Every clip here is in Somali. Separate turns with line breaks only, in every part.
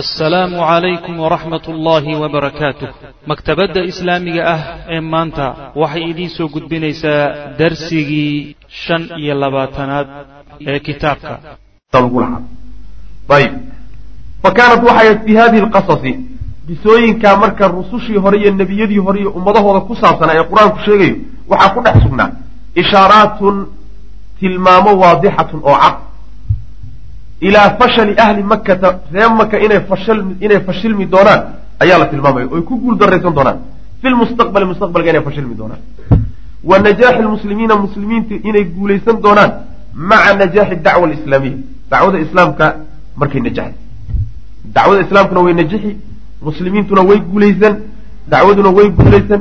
assalaamu calaykum waraxmat ullaahi wabarakaatuh maktabadda islaamiga ah ee maanta waxay idiin soo gudbinaysaa darsigii shan iyo labaatanaad ee kitaabka.
Ayb fa kaanat waxay fi hadihi alqasasi. Qisooyinkaa marka rusushii hore iyo nebiyadii hore iyo ummadahooda ku saabsanaa ee qur'aanku sheegayo waxaa ku dhex sugnaa ishaaraatun tilmaamo waadixatun oo cad ilaa fashali ahli makkata ree maka inay fashilmi doonaan ayaa la tilmaamaya oy ku guul daraysan doonaan. Fi lmustaqbali mustaqbalka inay fashilmi doonaan. Wa najaaxi lmuslimiina muslimiinta inay guulaysan doonaan maca najaaxi dacwa alislaamiya. Dacwada islaamka markay najaxay. Dacwada islaamkuna way najixi muslimiintuna way guulaysan dacwaduna way guulaysan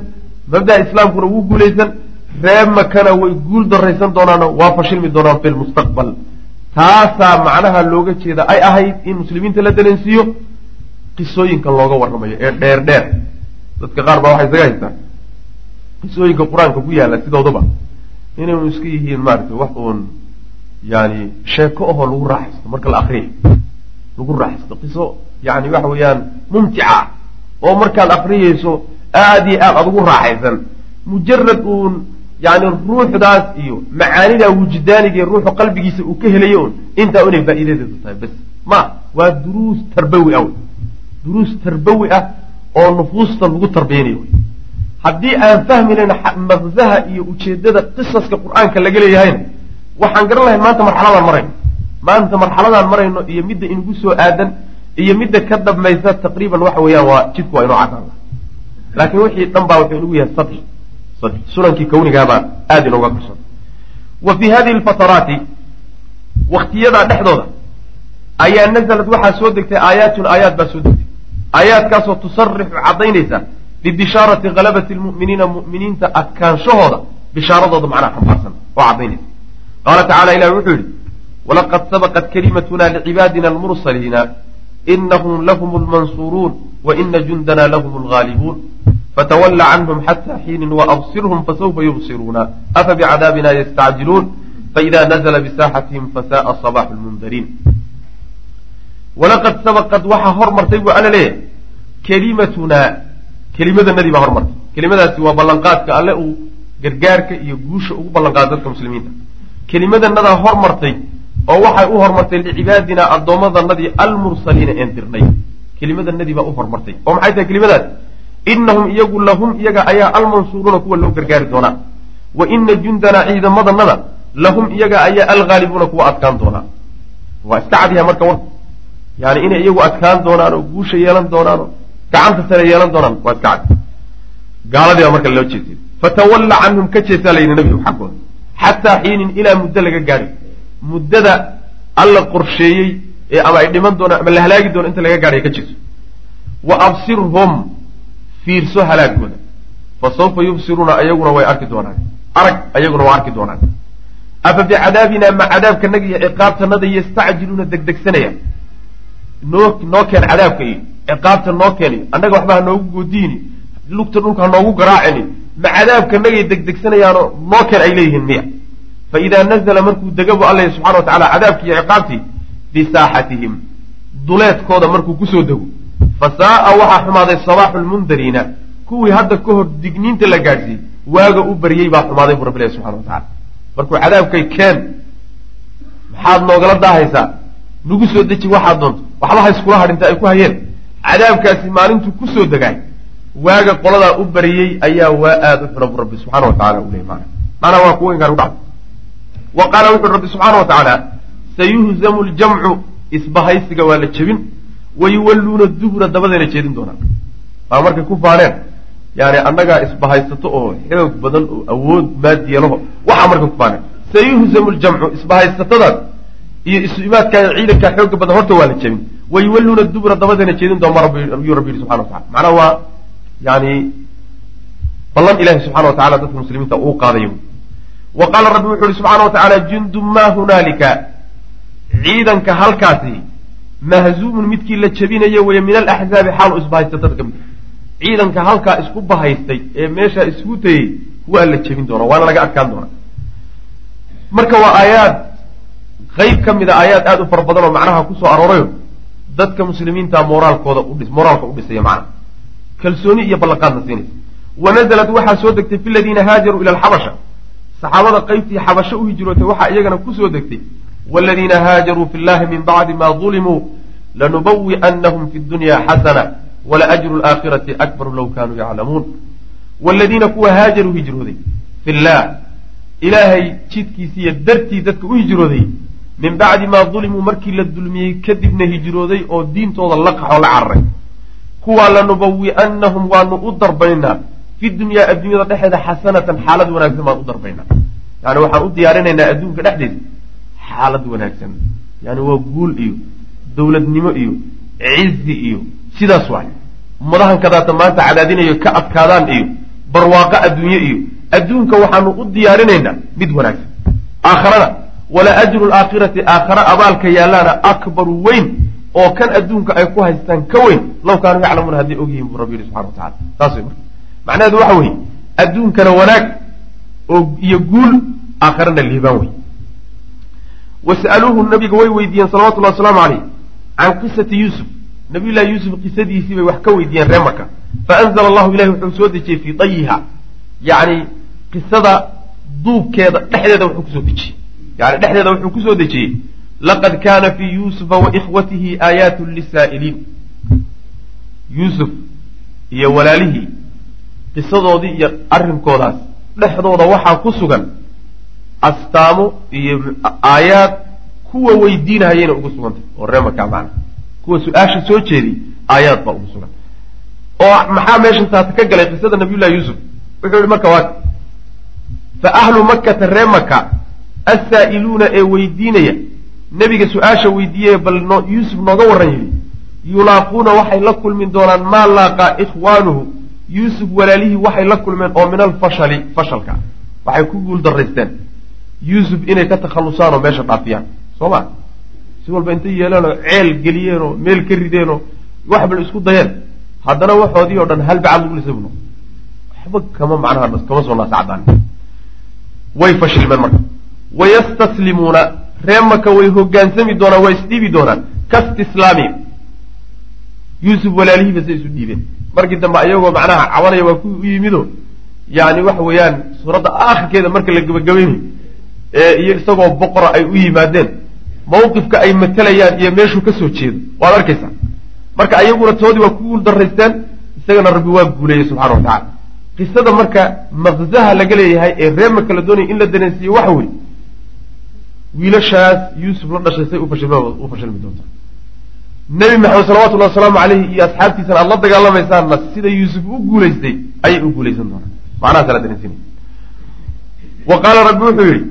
mabda'a islaamkuna wuu guulaysan ree makana way guul daraysan doonaano waa fashilmi doonaan fi lmustaqbal taasaa macnaha looga jeeda ay ahayd in muslimiinta la dalensiiyo qisooyinka looga warramayo ee dheer dheer. Dadka qaar baa waxay isaga haystaan. Qisooyinka qur'aanka ku yaalla sidooduba. Inaynu iska yihiin maaragtay wax uun yani sheeko ahoo lagu raaxaysto marka la akriyayo lagu raaxaysto qiso yani waxa weeyaan mumtica. Oo markaad akriyayso aada iyo aad aad ugu raaxaysan. Mujarad uun yani ruuxdaas iyo macaanidaa wujdaaniga ruuxu qalbigiisa uu ka helayo un intaa inay faa'iidadeedu tahay bas. Ma waa duruus tarbawi ah duruus tarbawi ah oo nufuusta lagu tarbiyanayo haddii aan fahminayn maqsaha iyo ujeedada qisaska qur'aanka laga leeyahayna waxaan garan lahayn maanta marxaladaan marayno. Maanta marxaladaan marayno iyo midda inagu soo aadan iyo midda ka dambaysa taqriiban waxa weeyaan waa jidku waa inoo cadaan laha laakiin wixii dhan baa wuxuu inagu yahay sadxi sunankii kawnigaabaa aada inooga qarsan wa fii hadihi alfataraati waktiyadaa dhexdooda ayaa nazalad waxaa soo degtay aayaatun aayaad baa soo degtay. Aayaadkaasoo tusarixu caddaynaysa bibishaarati halabati lmu'miniina mu'miniinta adkaanshahooda bishaaradooda macnaha xambaarsan oo caddaynaysa. Qaala tacala ilahi wuxuu yihi walaqad sabaqat kalimatuna licibaadina almursaliina inahum lahum lmansuuruun wa ina jundana lahum lgaalibuun fatawalla canhum xata xiinin waabsirhum fasawfa yubsiruuna afa bicadaabina yastacjiluun faida nazla bisaaxatihim fasa'a sabaaxu lmundariin walaqad sabaqad waxaa hormartay buu alla leeyahay kelimatunaa kelimadanadii baa hormartay kelimadaasi waa ballanqaadka alle uu gargaarka iyo guusha ugu ballanqaado dadka muslimiinta kelimadanadaa hormartay oo waxay u hormartay licibaadinaa addoommadanadii almursaliina een dirnay kelimadanadii baa u hormartay. oo maxay tahay kelimadaas? Inahum iyagu lahum iyaga ayaa almansuuruuna kuwa loo gargaari doonaa. Wa ina jundanaa ciidamadanada lahum iyaga ayaa alghaalibuuna kuwa adkaan doonaa. Waa iska cadyaha marka warku yani inay iyagu adkaan doonaan oo guusha yeelan doonaan oo gacanta sare yeelan doonaan waa iska cad. Gaaladii baa marka loo jeesay fatawalla canhum ka jeesaa layidhi nabigu xaggooda xataa xiinin ilaa muddo laga gaadhay muddada alla qorsheeyey ee ama ay dhiman doonaan ama la halaagi doono inta laga gaadhay ka jeeso wa absirhum fiirso halaagooda fa sawfa yubsiruuna ayaguna way arki doonaan. Arag ayaguna waa arki doonaan. Afa bicadaabina ma cadaabkanaga iyo ciqaabtanada yastacjiluuna degdegsanayaan noo noo keen cadaabka iyo ciqaabta noo keeni. Annaga waxba ha noogu goodiini. Lugta dhulka ha noogu garaacini. Ma cadaabkanagay degdegsanayaanoo noo keen ay leeyihiin miya. Fa idaa nazla markuu degabu alla subxana wa tacala cadaabkii iyo ciqaabtii bisaaxatihim. Duleedkooda markuu ku soo dego fasaaa waxaa xumaaday sabaaxu lmundariina kuwii hadda ka hor digniinta la gaadhsiiyey waaga u baryey baa xumaaday buu rabbi ilahi subxana wa tacala markuu cadaabkay keen maxaad noogala daahaysaa? Nagu soo deji waxaad doonto. Waxba ha hadhinta ay ku hayeen. Cadaabkaasi maalintuu ku soo degaay. Waaga qoladaa u baryey ayaa waa aada u xuna bu rabbi subxana wa tacala uley maana maanaa waa kuwa inkaan udhac wa qaala wuxuui rabbi subxaana wa tacaala sayuhzamu ljamcu isbahaysiga waa la jebin wayuwalluuna dubura dabadayna jeedin doonaan. Waa markay ku faaneen yani annagaa isbahaysato oo xoog badan oo awood maadiyalaho waxaa markay ku faaneen sayuhzamu ljamcu isbahaysatadaas iyo isu imaadkaa ciidankaa xooga badan horta waa la jebin. Wayuwalluuna dubura dabadayna jeedin doona yuu rabbi yihi subxana wa tacala macnaha waa yani ballan ilahi subxana wa tacala dadka muslimiinta uu qaadayo. Wa qaala rabbi wuxu uhi subxana wa tacaala jundu ma hunaalika ciidanka halkaasi mahzuumun midkii la jebinayo weye min alaxzaabi xaal isbahaysatada ka mid ciidanka halkaa isku bahaystay ee meeshaa isku tayey waa la jebin doonaa waana laga adkaan doonaa. Marka waa aayaad qeyb ka mid a aayaad aada u fara badan oo macnaha ku soo aroorayo dadka muslimiinta moraalkooda udhis moraalka u dhisaya macna. Kalsooni iyo ballanqaadna siinaysa. Wa nazalat waxaa soo degtay fi ladiina haajaruu ila alxabasha. Saxaabada qaybtii xabasho u hijrootay waxaa iyagana ku soo degtay waaladiina haajaruu fi llahi min bacdi ma dulimuu lanubawi'annahum fi dunya xasana wala ajru laakhirati akbaru low kaanuu yaclamuun waaladiina kuwa haajaruu hijrooday fi llah ilaahay jidkiisiiyo dartii dadka u hijrooday min bacdi maa dulimuu markii la dulmiyey kadibna hijrooday oo diintooda la qaxoo la cararay kuwaa lanubawi'annahum waanu u darbaynaa fi dunyaa adduunyada dhexeeda xasanatan xaalad wanaagsan baan u darbaynaa yani waxaan u diyaarinaynaa adduunka dhexdeeda xaalad wanaagsan. Yani waa guul iyo dowladnimo iyo cizi iyo sidaas waay. Ummadahan kadaata maanta cadaadinayo ka adkaadaan iyo barwaaqo adduunye iyo adduunka waxaanu u diyaarinaynaa mid wanaagsan. Aakharana wala ajru laakhirati aakhare abaalka yaalaana akbaru weyn oo kan adduunka ay ku haystaan ka weyn. Law kaanuu yaclamuuna hadday ogyihiin buu rabbi yihi subxana wa tacala saas wey marka. Macnaheedu waxa weeye adduunkana wanaag oo iyo guul aakharana liibaan wey was'aluuhu nabiga way weydiiyeen salawatullahi wasalaamu caleyh can qisati yuusuf. Nabiyullahi yuusuf qisadiisii bay wax ka weydiiyeen ree maka faanzla allahu ilahi wuxuu soo dejiyey fii dayiha. Yacni qisada duubkeeda dhexdeeda wuxuu ku soo dejiyey. Yani dhexdeeda wuxuu ku soo dejiyey. Laqad kaana fii yuusufa wa ikhwatihi aayaatun lisaa'iliin. Yuusuf iyo walaalihii qisadoodii iyo arrinkoodaas dhexdooda waxaa ku sugan astaamo iyo aayaad kuwa weydiinahayayna ugu sugantay oo ree makaa macna kuwa su'aasha soo jeediy aayaad baa ugu sugan. Oo maxaa meeshan taata ka galay qisada nabiyullahi yuusuf? Wuxuu yihi marka waa fa ahlu makkata ree maka assaa'iluuna ee weydiinaya nebiga su'aasha weydiiyey bal no yuusuf nooga warran yidhi yulaaquuna waxay la kulmi doonaan maa laaqaa ikhwaanuhu yuusuf walaalihii waxay la kulmeen oo min alfashali fashalka waxay ku guul daraysteen yuusuf inay ka takhallusaan oo meesha dhaafiyaan. Soo ma? Si walba intay yeeleenoo ceel geliyeenoo meel ka rideenoo waxbal isku dayeen. Haddana waxoodii oo dhan hal bacad lagu lisay bu waxba kama macnaha kama soo naasacdaan way fashilmeen marka. Wayastaslimuuna ree maka way hogaansami doonaan waa isdhiibi doonaan. Kastislaami. Yuusuf walaalihiiba say isu dhiibeen. Markii dambe ayagoo macnaha cabanaya waa kuwii u yimido yani waxa weeyaan suuradda aakhirkeeda marka la gebagabaynayo ee iyo isagoo boqora ay u yimaadeen. Mawqifka ay matelayaan iyo meeshuu ka soo jeedo. Waad arkaysaa. Marka ayaguna toodii waa ku guul daraysteen isagana rabbi waa guuleeyey subxana wa tacala qisada marka maqzaha laga leeyahay ee reer maka la doonaya in la dareensiiye waxa weye wiilashaas yuusuf la dhashay say u fashilmi doontaa. Nebi maxamed salawatullahi wasalaamu caleyhi iyo asxaabtiisana aada la dagaalamaysaanna sida yuusuf u guulaystay ayay u guulaysan doonaan macnahaasa la dareensinay wa qaala rabbi wuxuu yidhi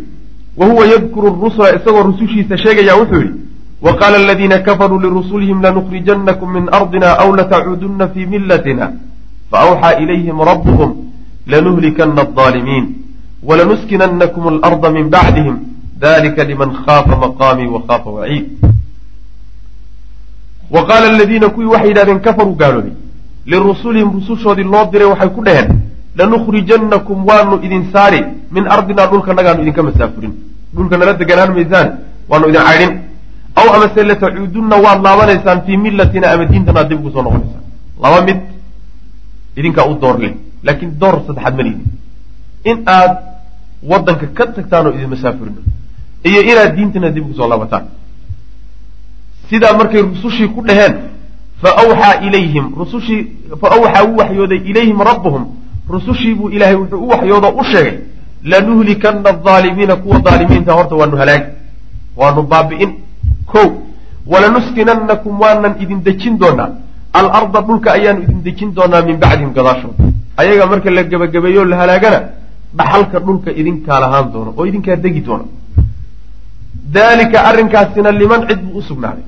wa huwa yadkuru rusula isagoo rusushiisa sheegaya wuxuu yidhi wa qaala aladiina kafaruu lirusulihim lanukhrijanakum min ardina aw latacuudunna fii millatina faawxaa ilayhim rabbuhum lanuhlikana aldaalimiin walanuskinakum alarda min bacdihim dalika liman khaafa maqaamii wa khaafa waciid wa qaala aladiina kuwii waxay yidhahdeen kafaruu gaaloobay lirusulihim rusushoodii loo diray waxay ku dhaheen lanukhrijanakum waanu idin saari min ardinaa dhulkanagaanu idinka masaafurin dhulka nala deganaan maysaan waanu idin caydhin aw amase latacuudunna waad laabanaysaan fii millatina ama diintanaad dib ugu soo noqonaysaan laba mid idinkaa u door leh laakiin door saddexaad ma liidin in aad waddanka ka tagtaan idin masaafurino iyo inaad diintana dib ugu soo laabataan sidaa markay rusushii ku dhaheen fa awxaa ilayhim rusushii fa awxaa u waxyooday ilayhim rabbuhum rusushii buu ilaahay wuxuu u waxyoodo u sheegay lanuhlikana aldaalimiina kuwa daalimiinta horta waanu halaagi waanu baabi'in. Ko walanuskinannakum waanan idin dejin doonaa. Alarda dhulka ayaanu idin dejin doonaa min bacdihim gadaashooda ayaga marka la gebagabeeyo la halaagana dhaxalka dhulka idinkaa lahaan doono oo idinkaa degi doona daalika arrinkaasina liman cid buu u sugnaaday.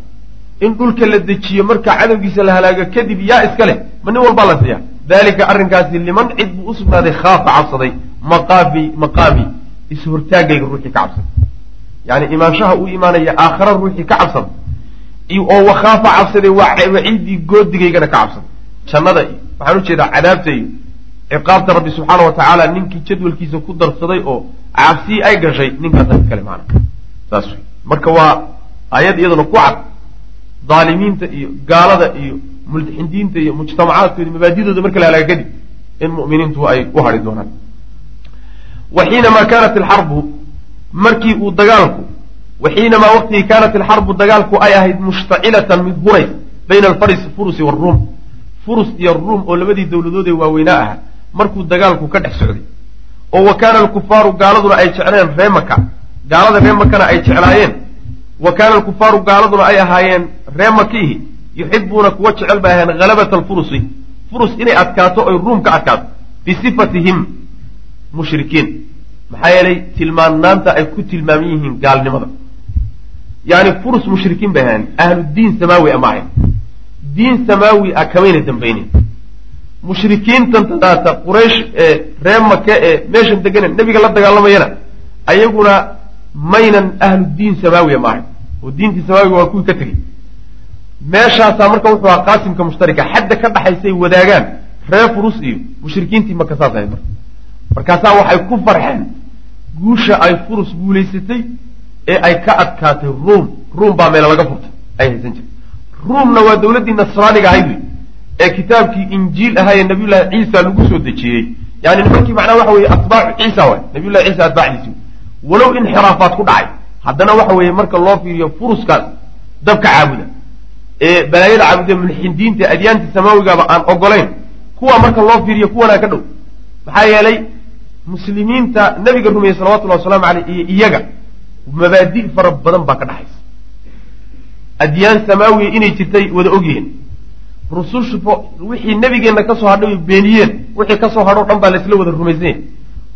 In dhulka la dejiyo marka cadowgiisa la halaago kadib yaa iska leh ma nin walbaa la siiya daalika arrinkaasi liman cid buu u sugnaaday khaafa cabsaday. Maqaabi maqaami is-hortaagayga ruuxii ka cabsaday yani imaanshaha uu imaanaya aakhara ruuxii ka cabsada oo wakhaafa cabsaday waa waciidii goodigaygana ka cabsaday jannada iyo waxaan u jeedaa cadaabta iyo ciqaabta rabbi subxaana wa tacaala ninkii jadwalkiisa ku darsaday oo cabsii ay gashay ninkaasa iskale maana saas marka waa aayad iyaduna ku cad. Daalimiinta iyo gaalada iyo mulxidiinta iyo mujtamacaadkooda mabaadidooda marka la halaaga kadib in mu'miniintu ay u hadhi doonaan. Wa xiinamaa kaanat alxarbu markii uu dagaalku wa xiinamaa waqtigii kaanat alxarbu dagaalku ay ahayd mushtacilatan mid hurays bayna alfaris furusi waaruum furus iyo ruum oo labadii dowladood ee waaweynaa ahaa markuu dagaalku ka dhex socday. Oo wa kaana alkufaaru gaaladuna ay jecleen ree maka gaalada ree makana ay jeclaayeen. Wa kaana alkufaaru gaaladuna ay ahaayeen ree makiihi yuxibuuna kuwa jecel bay ahayen halabata alfurusi. Furus inay adkaato oy ruum ka adkaato bisifatihim mushrikiin. Maxaa yeelay tilmaanaanta ay ku tilmaaman yihiin gaalnimada. Yani furus mushrikiin bay ahaayeen ahlu diin samaawi a maahayn diin samaawi a kamayna dambaynin. Mushrikiintan tadaata quraysh ee ree make ee meeshan degana nebiga la dagaalamayana ayaguna maynan ahlu diin samaawiya maahayn oo diintii samaawiga waa kuwii ka tegey meeshaasaa marka wuxuu ahaa qaasimka mushtarika xadda ka dhaxaysay wadaagaan ree furus iyo mushrikiintii maka saas ahayd marka. Markaasaa waxay ku farxeen guusha ay furus guulaysatay ee ay ka adkaatay ruum. Ruum baa meela laga furtay ay haysan jirta ruumna waa dowladdii nasraaniga ahayd wey ee kitaabkii injiil ahaa ee nabiyullahi ciisa lagu soo dejiyey. Yani nimankii macnaha waxa weeye atbaacu ciisa waay nabiyullahi ciisa atbaacdiisi walow inxiraafaad ku dhacay haddana waxa weeye marka loo fiiriyo furuskaas dabka caabuda ee balaayada caabuda mulxidiinta adyaanta samaawigaaba aan ogolayn kuwa marka loo fiiriyo kuwanaa ka dhow. Maxaa yeelay muslimiinta nabiga rumeeyey salawatullahi wasalaamu aleyh iyo iyaga mabaadi' fara badan baa ka dhaxaysa. Adyaan samaawiya inay jirtay wada ogyihiin rusushu wixii nabigeenna ka soo hadhay beeniyeen wixii ka soo hadhoo dhan baa laysla wada rumaysan yahay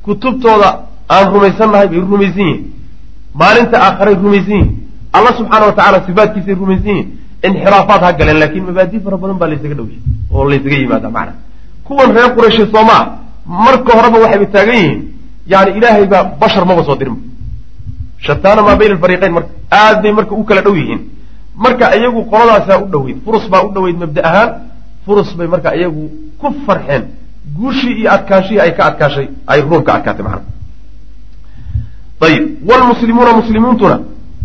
kutubtooda aan rumaysannahay bay rumaysan yihiin. Maalinta aakharay rumaysan yihiin. Alla subxaana wa tacala sifaadkiisay rumaysan yihiin inxiraafaad ha galeen laakiin mabaadi fara badan baa laysaga dhowyahay oo laysaga yimaada macna kuwan reer qurayshe soomaa marka horeba waxayba taagan yihiin yani ilaahay baa bashar maba soo dirinba shataana maa bayna alfariiqayn marka aad bay marka u kala dhow yihiin marka iyagu qoladaasaa u dhoweyd furus baa u dhoweyd mabda ahaan furus bay marka iyagu ku farxeen guushii iyo adkaanshihii ay ka adkaashay ay ruum ka adkaatay macna ayib wlmuslimuuna muslimiintuna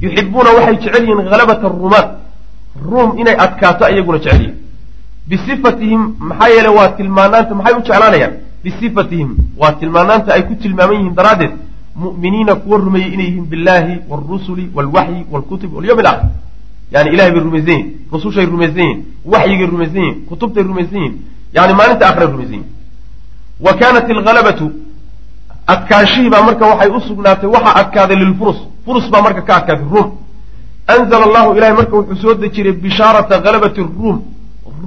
yuxibuuna waxay jecel yihiin halabata ruumaan ruum inay adkaato iyaguna jecel yihiin bisifatihim maxaa yeele waa tilmaanaanta maxay u jeclaanayaan? Bisifatihim waa tilmaanaanta ay ku tilmaaman yihiin daraaddeed. Mu'miniina kuwa rumeeyey inay yihiin billahi waalrusuli waalwaxyi waalkutub walyawm alakhir yani ilahay bay rumaysan yihiin rusushay rumaysan yihiin waxyigay rumaysan yihiin kutubtay rumaysan yihiin yani maalinta akhray rumaysan yihiin wa kaanat alhalabatu adkaanshihii baa marka waxay u sugnaatay waxaa adkaaday lilfurus. Furus baa marka ka adkaatay ruum anzala allahu ilahay marka wuxuu soo dejiray bishaarata halabati ruum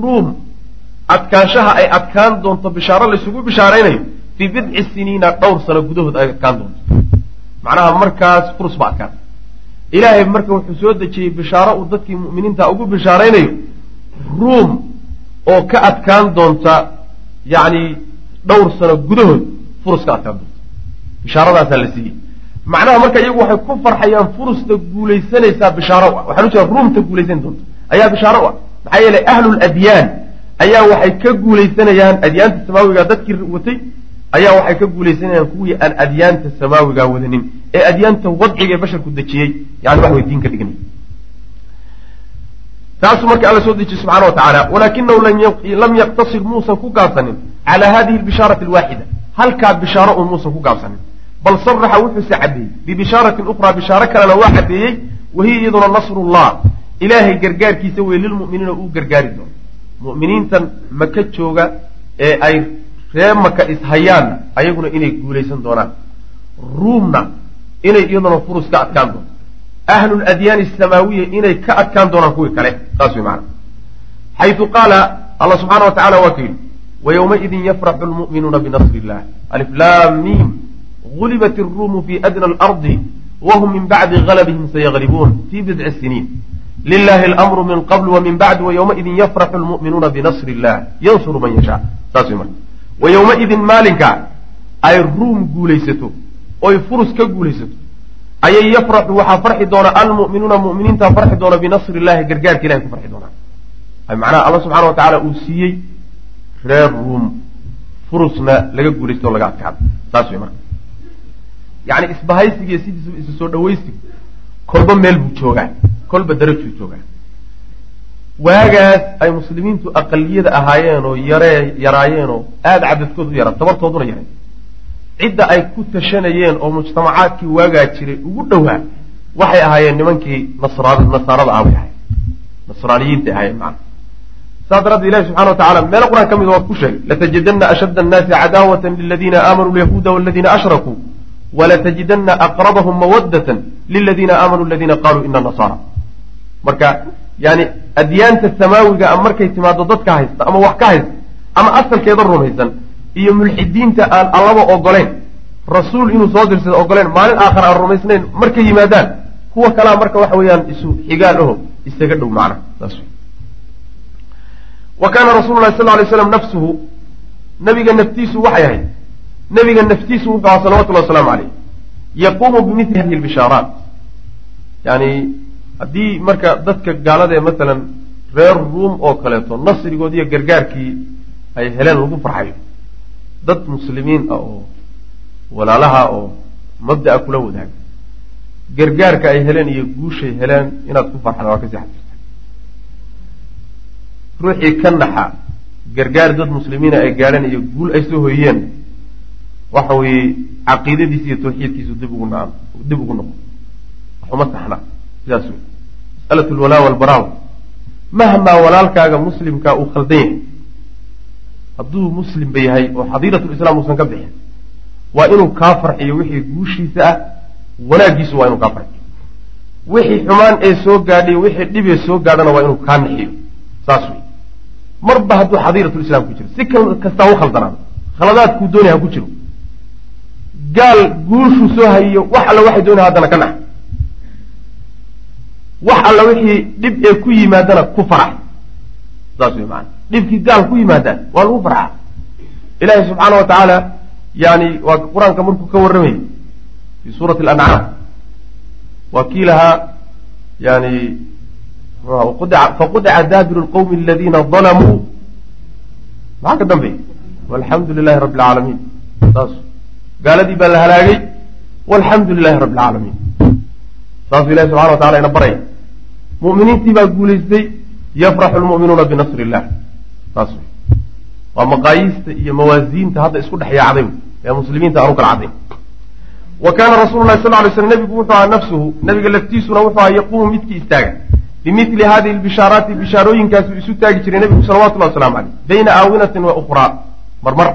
ruum adkaanshaha ay adkaan doonto bishaaro laysugu bishaaraynayo fii bidci siniina dhowr sano gudahood ay adkaan doonto macnaha markaas furus baa adkaatay ilaahay marka wuxuu soo dejiyey bishaaro uu dadkii mu'miniinta ugu bishaaraynayo ruum oo ka adkaan doonta yacni dhowr sano gudahood furus ka adkaan doonta bishaaradaasaa la siiyey macnaha marka iyagu waxay ku farxayaan furusta guulaysanaysaa bishaaro u ah waxaan u jeeda ruumta guulaysan doonta. Ayaa bishaaro u ah maxaa yeelay ahlul adyaan ayaa waxay ka guulaysanayaan adyaanta samaawiga dadkii watay. Ayaa waxay ka guulaysanayaan kuwii aan adyaanta samaawigaa wadanin. Ee adyaanta wadciga ee basharku dejiyey. Yani wax way diin ka dhiganay. Taasuu marka alla soo dejiyey subxana wa tacaala. Walaakinahu lam yaqtasir muusan ku gaabsanin. Calaa hadihi albishaarati alwaaxida halkaa bishaaro un muusan ku gaabsanin bal saraxa wuxuuse caddeeyey bibishaaratin ukhraa bishaaro kalena waa caddeeyey wahiya iyaduna nasrullah ilaahay gargaarkiisa wey lilmu'miniina uu gargaari doono mu'miniintan maka jooga ee ay ree maka ishayaan ayaguna inay guulaysan doonaan ruumna inay iyaduna furus ka adkaan doonto ahlul adyaani asamaawiya inay ka adkaan doonaan kuwii kale saas wey macana xaytu qaala allah subxaana wa tacala waa ku yidhi wayowmaidin yafraxu lmu'minuuna binasri illah aliflaam miim gulibat iruumu fi adna alardi whm min bacdi galbihim sayaglibuun fi bidci siniin lilahi alamru min qabl wa min bacd wayowmaidin yafraxu lmu'minuuna binasri illah yansuru man yashaa saas wey marka wayowmaidin maalinka ay ruum guulaysato oy furus ka guulaysato ayay yafraxu waxaa farxi doona almu'minuuna mu'miniinta farxi doona binasri illahi gargaarka ilahay ku farxi doonaan macnaha alla subxana wa tacaala uu siiyey reer ruum furusna laga guulaysto o laga adkaado saas wey marka yani isbahaysigiiyo sidiisuba isu soo dhawaysigu kolba meel buu joogaa. Kolba darajuu joogaa. Waagaas ay muslimiintu aqaliyada ahaayeen oo yaree yaraayeen oo aada cadadkood u yaraa tabartooduna yaray cidda ay ku tashanayeen oo mujtamacaadkii waagaa jiray ugu dhowaa waxay ahaayeen nimankii nasaarada ah bay ahayen nasraaniyiinta ahaayeen macana saas daraaddeed ilahi subxana wa tacala meelo qur'aan ka mid waa ku sheegay latajidana ashadda annaasi cadaawatan liladiina aamanuu lyahuuda waladiina ashrakuu walatajidana aqrabahum mawaddatan liladiina aamanuu aladiina qaluu ina nasaara marka yani adyaanta samaawiga a markay timaado dadka haysta ama wax ka haysta ama asalkeeda rumaysan iyo mulxidiinta aan allaba ogoleyn rasuul inuu soo dirsada ogoleen maalin aakhara aan rumaysnayn markay yimaadaan kuwa kalaa marka waxa weeyaan isu xigaal aho isaga dhow macna saas wa kaana rasulu lahi sal lay slam nafsuhu nabiga naftiisu waxay ahayd nabiga naftiisu wuxuu ahaa salawatullahi wasalaamu caleyh yaquumu bimithli hadihi lbishaaraat yani haddii marka dadka gaaladae masalan reer ruum oo kaleeto nasrigood iyo gargaarkii ay heleen lagu farxayo dad muslimiin ah oo walaalaha oo mabda'a kula wadaaga gargaarka ay heleen iyo guushay heleen inaad ku farxda waa ka sii xasirta ruuxii ka naxa gargaar dad muslimiina ay gaadheen iyo guul ay soo hoyeen waxa weeye caqiidadiisa iyo tawxiidkiisu dib ugu na dib ugu noqo waxuma saxna sidaas wey masalat lwalaa walbaraaw mahmaa walaalkaaga muslimkaa uu khaldan yahay. Hadduu muslimba yahay oo xadiiratulislaam uusan ka bixin waa inuu kaa farxiyo wixii guushiisa ah wanaaggiisu waa inuu kaa farxiyo. Wixii xumaan ee soo gaadhiyo wixii dhibee soo gaadhana waa inuu kaa nixiyo saas wey marba hadduu xadiiratulislaam ku jiro si kastaa u khaldanaado khaladaadkuu doonay ha ku jiro gaal guushuu soo hayiyo wax alla waxay doonaya haddana ka nax. Wax alla wixii dhib ee ku yimaadana ku farax. Saas wey maana dhibkii gaal ku yimaadaan waa lagu farxaa ilaahi subxaana wa tacaala yani waa qur'aanka markuu ka warramayay fi suurati alancaam waa kii lahaa yani faqudica daabiru lqowmi aladiina dalamuu maxaa ka dambeeya walxamdu lilahi rabbi alcaalamiin saas gaaladii baa la halaagay. Walxamdu lilahi rabbi alcaalamiin saasuu ilahi subxana wa tacala ina baraya mu'miniintii baa guulaystay yafraxu lmu'minuuna binasri illah saas waa maqaayiista iyo mawaasiinta hadda isku dhex yaacday ee muslimiinta aan u kala caddayn wa kaana rasulu lahi sal ly slam nebigu wuxuu ahaa nafsuhu. Nabiga laftiisuna wuxuu ahaa yaquumu midkii istaaga. Bimili hadihi lbishaaraati bishaarooyinkaasu isu taagi jiray nebigu salawatullahi waslamu caleyh bayna aawinatin wa ukhraa. Marmar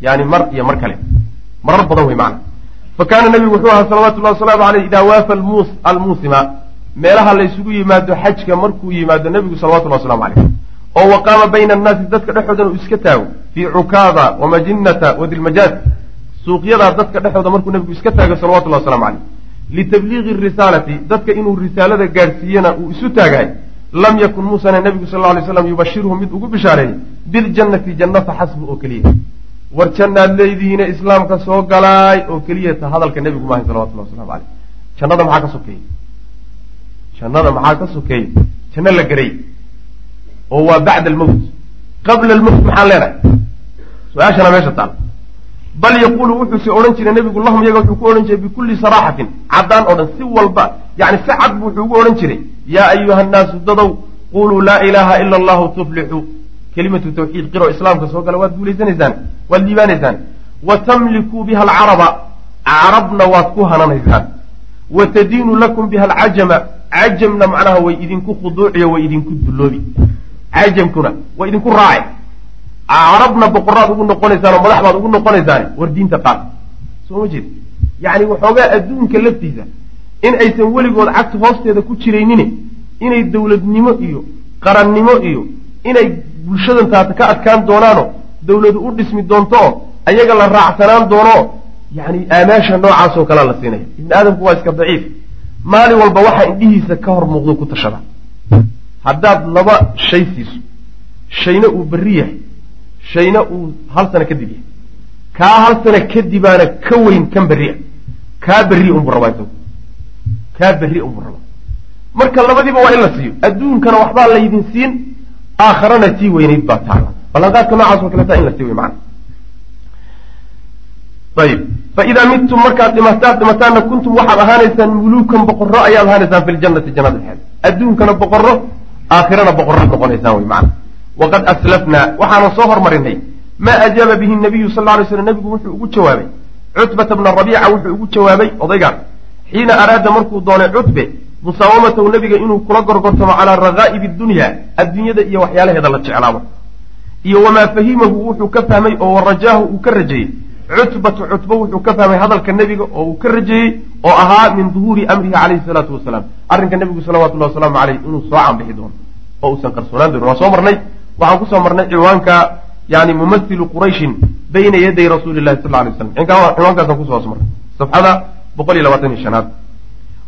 yani mar iyo mar kale marar badan wey macana fa kaana nebigu wuxuu ahaa salawatullahi wasalaamu aleyh idaa waafa almuusima meelaha laysugu yimaado xajka markuu yimaado nebigu salawatullahi waslamu caleyh oo wa qaama bayna annaasi dadka dhexoodan uu iska taago. Fii cukaada wa majinata wa suuqyadaa dadka dhexooda markuu nebigu iska taago salawatullahi waslamu caleyh litabliiqi risaalati dadka inuu risaalada gaadhsiiyana uu isu taagahay lam yakun muusana nebigu sal ly slam yubashirhum mid ugu bishaareeyey biljannati janno fa xasbu oo keliya war jannaad leedihiine islaamka soo galaay oo keliya ta hadalka nebigu maahay salawatullahi waslamu caleyh jannada maxaa ka sokeeyey jannada maxaa ka sokeeyey janno la garay. Oo waa bacda almowt qabla almowt maxaan leenahay su'aashana meesha taal. Bal yaquulu wuxuuse odhan jiray nebigu lahum iyaga wuxuu ku odhan jiray bikulli saraaxatin caddaan oo dhan si walba yani si cad buu wuxuu ugu odhan jiray. Yaa ayuha nnaasu dadow quluu laa ilaaha ila allahu tuflixuu kelimatu tawxiid qiro islaamka soo gala waad guulaysanaysaan waad liibaanaysaan wa tamlikuu biha alcaraba carabna waad ku hananaysaan wa tadiinu lakum biha alcajama cajamna macnaha way idinku khuduuciyo way idinku dulloobi. Cajamkuna way idinku raace carabna boqoraad ugu noqonaysaan oo madax baad ugu noqonaysaane war diinta qaad soo ma jeed yacni waxoogaa adduunka laftiisa in aysan weligood cagta hoosteeda ku jiraynin inay dowladnimo iyo qarannimo iyo inay bulshadan taata ka adkaan doonaanoo dowladu u dhismi doonto oo ayaga la raacsanaan doono yani aamaasha noocaasoo kalea la siinaya. Ibni aadamku waa iska daciif. Maalin walba waxaa indhihiisa ka hor muuqdo ku tashada. Haddaad laba shay siiso shayna uu berri yahay shayna uu hal sano kadib yahay. Kaa hal sano kadibaana ka weyn kan berria kaa berri unbu rabaa isagu kaa berri unbu rabaa. Marka labadiiba waa in la siiyo. Adduunkana waxbaa laydin siin aakharana tii weynayd baa taala ballanqaadka noocaas oo kaleta in la sii wey macana ayib fa idaa midtum markaad dhimataan dhimataanna kuntum waxaad ahaanaysaan muluukan boqorro ayaad ahaanaysaan fi ljannati jannada dhexeeda adduunkana boqorro aakhirana boqorraad noqonaysaan wey macana waqad aslafnaa waxaanan soo hormarinay maa ajaaba bihi nabiyu sal lla lay slam nebigu wuxuu ugu jawaabay. Cutbata bna rabiica wuxuu ugu jawaabay odaygaan xiina araada markuu doonay cutbe musaawamatahu nebiga inuu kula gorgortamo calaa rakaa'ibi dunya adduunyada iyo waxyaalaheeda la jeclaabo iyo wamaa fahimahu wuxuu ka fahmay oo warajaahu uu ka rajeeyey cutbatu cutbo wuxuu ka fahmay hadalka nebiga oo uu ka rajeeyey oo ahaa min duhuuri amrihi calayhi salaatu wasalaam. Arrinka nebigu salawatullahi wasalaamu caleyh inuu soo canbixi doono oo uusan qarsoonaan doonin. Waan soo marnay? Waxaan ku soo marnay ciwaanka yani mumasilu qurayshin bayna yaday rasuuli lahi sal lay slam ciwaankaasaan ku soo hoos safxada boqol iyo labaatan iyo shanaad.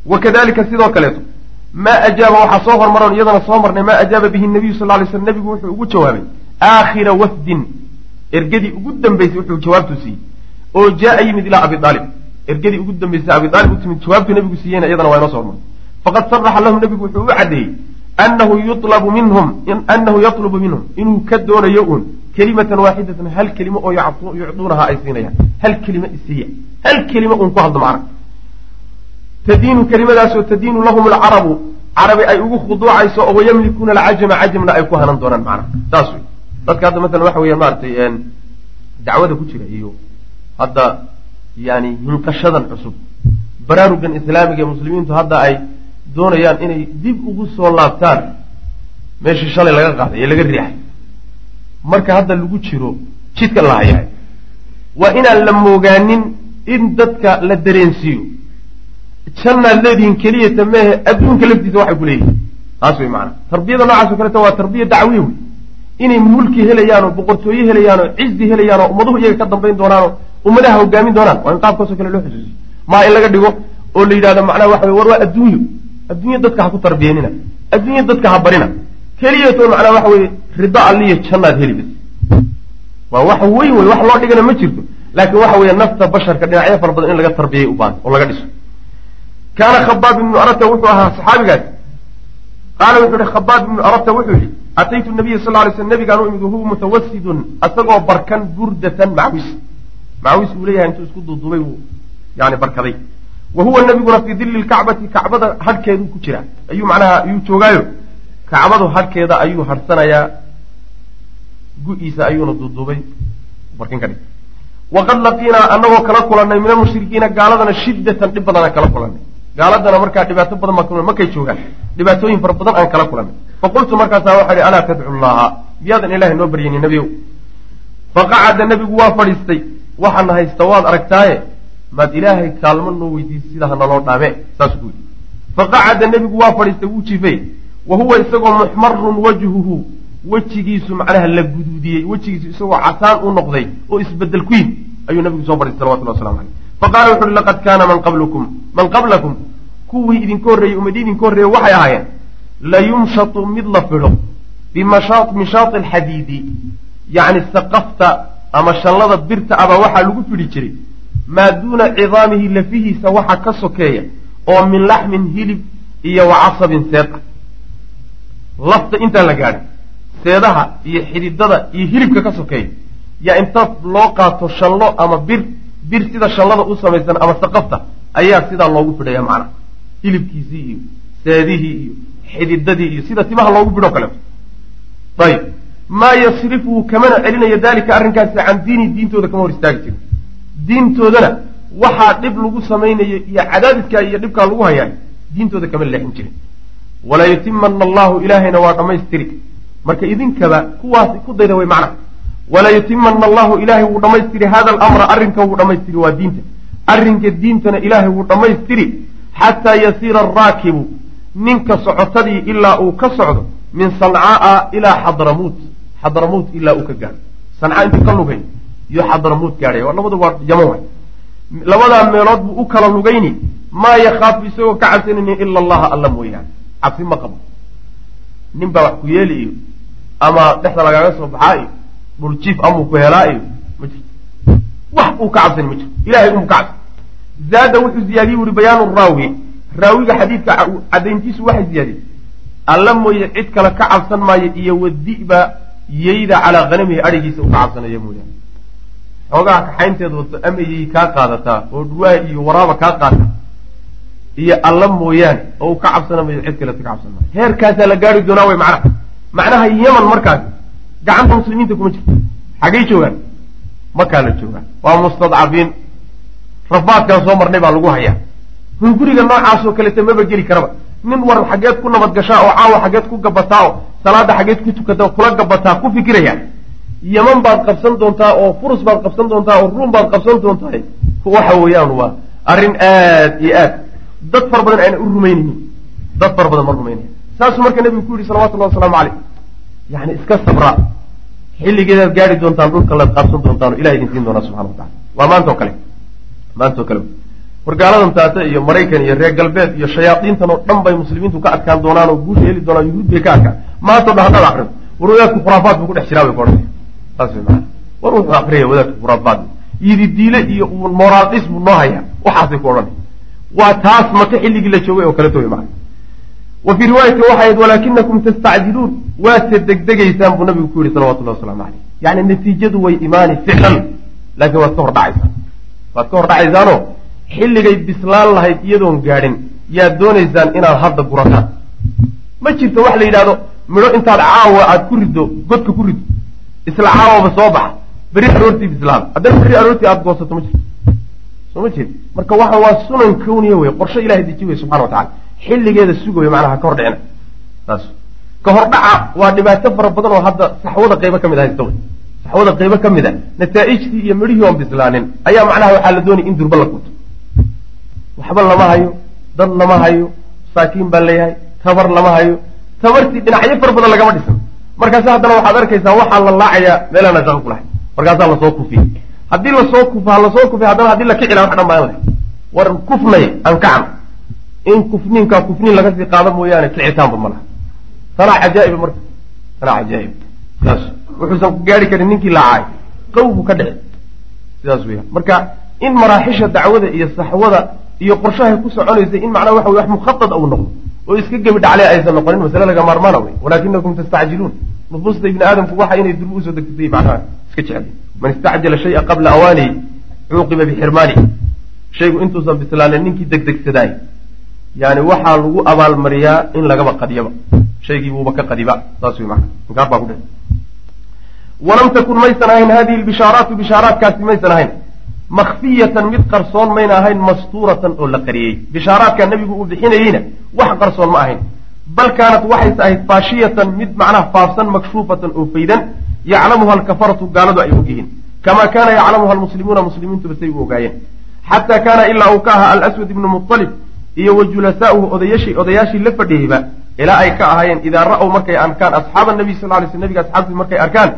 Wa kadalika sidoo kaleeto maa ajaaba waxaa soo hormaroon iyadana soo marnay maa ajaaba bihi nabiyu sal lay slam nebigu wuxuu ugu jawaabay aakhira wafdin ergadii ugu dambeysay wuxuu jawaabtu siiyey. Oo jaa yimid ilaa abi aalib ergadii ugu dambeysay abi aalib u timid jawaabtuu nebigu siiyeyna iyadana waa inoo soo hormaray. Faqad saraxa lahum nebigu wuxuu u caddeeyey anahu yulabu minhum anahu yatlubu minhum inuu ka doonayo uun kelimatan waaxidatan hal kelimo oo yucduunaha ay siinayaan. Hal kelimo isiiya hal kelimo uun ku hadlo macna tadiinu kelimadaasoo tadiinu lahum alcarabu carabi ay ugu khuduucayso oo wayamlikuuna alcajama cajamna ay ku hanan doonaan macna saas wey dadka hadda masalan waxa weya maaragtay dacwada ku jira iyo hadda yani hinqashadan cusub. Baraarugan islaamiga ee muslimiintu hadda ay doonayaan inay dib ugu soo laabtaan meeshii shalay laga qaaday ee laga riixay. Marka hadda lagu jiro jidka la hayaay waa inaan la moogaanin in dadka la dareensiiyo. Jannaad leedihiin keliyata mehe adduunka laftiisa waxay ku leeyihiin taas wey macanaa tarbiyada noocaas o kaleta waa tarbiya dacwiya wey inay mulki helayaanoo boqortooye helayaanoo cizi helayaanoo ummaduhu iyaga ka dambayn doonaanoo ummadaha hogaamin doonaan. Waa in qaabkaasoo kale loo xusuusiyo maa in laga dhigo oo la yidhahdo macnaha waxa war waa adduunyo. Adduunya dadka ha ku tarbiyeenina. Adduunya dadka ha barina. Keliyato macnaa waxa weye rido alliyo jannaad heli bas waa wax weyn wey wax loo dhigana ma jirto. Laakiin waxa weeye nafta basharka dhinacyo fara badan in laga tarbiyay u baahan oo laga dhiso. Kaana khabaab ibnu arata wuxuu ahaa saxaabigaas. Qaala wuxuu ihi khabaab ibnu arata wuxuu yihi ataytu nabiya sal lay sl nabigaan u imid wahuwa mutawasidun asagoo barkan burdatan macwis macwis uu leeyahay intuu isku duuduubay buu yani barkaday. Wa huwa nabiguna fii dilli lkacbati kacbada hadhkeedu ku jira. Ayuu macnaha ayuu joogaayo. Kacbadu hadhkeeda ayuu harhsanayaa gu-iisa ayuuna duuduubay. Barkin ka dhig. Waqad laqiinaa anagoo kala kulannay min almushrikiina gaaladana shiddatan dhib badan aan kala kulannay. Gaaladana markaa dhibaato badan baa markay joogaan? Dhibaatooyin fara badan aan kala kulannay faqultu markaasaa waxaa ihi alaa tadcu llaha miyaadan ilahay noo baryayni nebiyow faqacada nebigu waa fadhiistay waxaana haysta waad aragtaaye maad ilaahay kaalmo noo weydiisa sida hanaloo dhaame saasuu ku yidhi faqacada nebigu waa fadhiistay wuu jifay wa huwa isagoo muxmarun wajhuhu wejigiisu macnaha la guduudiyey wejigiisu isagoo casaan u noqday oo isbeddel ku yimi ayuu nabigu soo fadhiistay salawatullah waslamu caleyh faqala wuxu uhi laqad kaana man qablukum man qablakum kuwii idinka horreeyey ummadii idinka horreeyey waxay ahaayeen layumshatu mid la fidho bimishaati alxadiidi yacni saqafta ama shallada birta abaa waxaa lagu fidhi jiray maa duuna cidaamihi lafihiisa waxa ka sokeeya oo min laxmin hilib iyo wa casabin seed lafta intaan la gaadhin seedaha iyo xididada iyo hilibka ka sokeeya yaa inta loo qaato shallo ama bir bir sida shallada u samaysan ama saqafta ayaa sidaa loogu fidhaya macnaha hilibkiisii iyo seedihii iyo xididadii iyo sida timaha loogu fidho kaleeto ayib maa yasrifuhu kamana celinayo daalika arrinkaasi can diini diintooda kama hor istaagi jirin. Diintoodana waxaa dhib lagu samaynayo iyo cadaadiskaa iyo dhibkaa lagu hayaa diintooda kama leexin jirin. Walaa yutimana allahu ilaahayna waa dhammaystiri. Marka idinkaba kuwaasi ku dayda way macna. Walaa yutimana allahu ilaahay wuu dhammaystiri hada alamra arrinka wuu dhammaystiri waa diinta. Arrinka diintana ilaahay wuu dhammaystiri xataa yasiira araakibu ninka socotadii ilaa uu ka socdo min sancaaa ilaa xadramuut. Xadramuut ilaa uu ka gaadho sancaa intuu ka lugay iyo xadramuut gaadhay. Waa yaman waay. Labadaa meelood buu u kala lugayni maa yakhaafu isagoo ka cabsanayni ila allaha alla mooyaane. Cabsi ma qabo. Nin baa wax ku yeeli iyo ama dhexda lagaaga soo baxaa iyo dhuljiif amuu ku helaa iyo ma jirto. Wax uu ka cabsani ma jirto. Ilahay umuu ka cabsan zaada wuxuu ziyaadiyey wuri bayaanu raawi raawiga xadiidka caddayntiisu waxay ziyaadiyey alla mooye cid kale ka cabsan maayo iyo wadi'ba yeyda calaa hanamihi adhigiisa u ka cabsanaya mooyaane xoogaha kaxaynteeda wato ama yey kaa qaadataa oo dhuwaa iyo waraaba kaa qaata iyo alla mooyaane oo uu ka cabsana mayo cid kaleto ka cabsan maayo. Heerkaasaa la gaari doonaa wey macnaha. Macnaha yaman markaas gacanta muslimiinta kuma jirto. Xaggay joogaan? Makaa la joogaa. Waa mustadcafiin rafaadkaan soo marnay baa lagu hayaa hunguriga noocaasoo kaleta maba geli karaba. Nin war xaggeed ku nabad gashaa oo caawa xaggeed ku gabataa oo salaada xaggeed ku tukata kula gabataa ku fikiraya. Yaman baad qabsan doontaa oo furus baad qabsan doontaa oo ruum baad qabsan doontaa waxa weeyaan waa arrin aad iyo aad. Dad fara badan ayna u rumaynaynin dad fara badan ma rumaynaya saasuu marka nebigu ku yihi salawatullahi wasalaamu caleyh yani iska sabra. Xilligeedaad gaari doontaan dhulka laad qaabsan doontaan o ilah idin siin doonaa subxana watacala waa maanta oo kale. Maanta oo wargaaladan taata iyo maraykan iyo reer galbeed iyo shayaadiintan oo dhan bay muslimiintu ka adkaan doonaan oo guusha heli doonaan yuhuud bay ka adkaan. Maanta o dhan haddaad akrido war wadaadku khuraafaad buu ku dhex jiraa bay maana war wuxuu akriyaya wadaadku khuraafaad. Yidi diile iyo moraal dhis buu noo hayaa. Waxaasay ku odhanaya waa taas maka xilligii la joogay oo kaleto way maana wa fii riwaayati waxay ahayd walaakinakum tastacjiluun. Waadse degdegaysaan buu nabigu ku yihi salawatullahi waslamu caleyh yani natiijadu way imaani ficlan laakiin waad ka hor dhacaysaan waad ka hor dhacaysaanoo xilligay bislaan lahayd iyadoon gaadhin yaad doonaysaan inaad hadda gurataan ma jirto wax la yidhahdo midho intaad caawa aad ku riddo godka ku riddo isla caawaba soo baxa. Beri aroortii bislaada haddana beri aroortii aada goosato ma jirto. Soo ma jeed marka waxa waa sunan kawniya wey qorshe ilahay deji wey subxana wa tacala xilligeeda wey macnaha ka hor dhicina. Saas ka hor dhaca waa dhibaato fara badan oo hadda saxwada qeybo ka mid haysta wey saxwada qeybo ka mid a nataa'ijtii iyo midhihii oon bislaanin ayaa macnaha waxaa la doonaya in durba la kunto waxba lama hayo dad lama hayo masaakiin baa leeyahay tabar lama hayo tabartii dhinacyo fara badan lagama dhisan markaase haddana waxaad arkaysaa waxaa la laacayaa meelaana shaqo ku lahay markaasaa la soo kufiyey. Haddii la soo kufa la soo kufiy haddana haddii la kicila wax dhan baan lahay war kufnay aan kacan in kufniinkaa kufniin laga sii qaado mooyaane kicitaanba ma laha. Tanaa cajaa'iba marka. Tanaa cajaa'ib. Saas wuxuusan ku gaari karin ninkii laacay. Qaw buu ka dhici sidaas weya marka in maraaxisha dacwada iyo saxwada iyo qorshahay ku soconaysay in macnaha waxa wey wax mukhaad uu noqdo. Oo iska gebi dhaclee aysan noqonin masale laga maarmaana wey walaakinakum tastacjiluun. Nufuusta ibni aadamku waxa inay durba u soo degtatay macnaha iska jecel. Man istacjala shaya qabla awaanihi cuuqiba bixirmaanihi. Shaygu intuusan bislaanin ninkii degdegsadaay yani waxaa lagu abaalmariyaa in lagaba qadiyaba shaygii buuba ka qadiba saas wey maana inkaar baa ku dhe walam takun maysan ahayn hadihi lbishaaraatu bishaaraatkaasi maysan ahayn makfiyatan mid qarsoon mayna ahayn mastuuratan oo la qariyey bishaaraadka nebigu uu bixinayeyna wax qarsoon ma ahayn bal kaanat waxayse ahayd faashiyatan mid macnaha faafsan makshuufatan oo faydan yaclamuha alkafaratu gaaladu ay og yihiin kamaa kaana yaclamuha almuslimuuna muslimiintuba say u ogaayeen xataa kaana ilaa uu ka ahaa alaswad ibnu muطalib iyo wa julasaauhu odayashi odayaashii la fadhiyeyba ilaa ay ka ahaayeen idaa ra-w markay arkaan asxaaba nabiy sal lay sl nabiga asxaabtii markay arkaan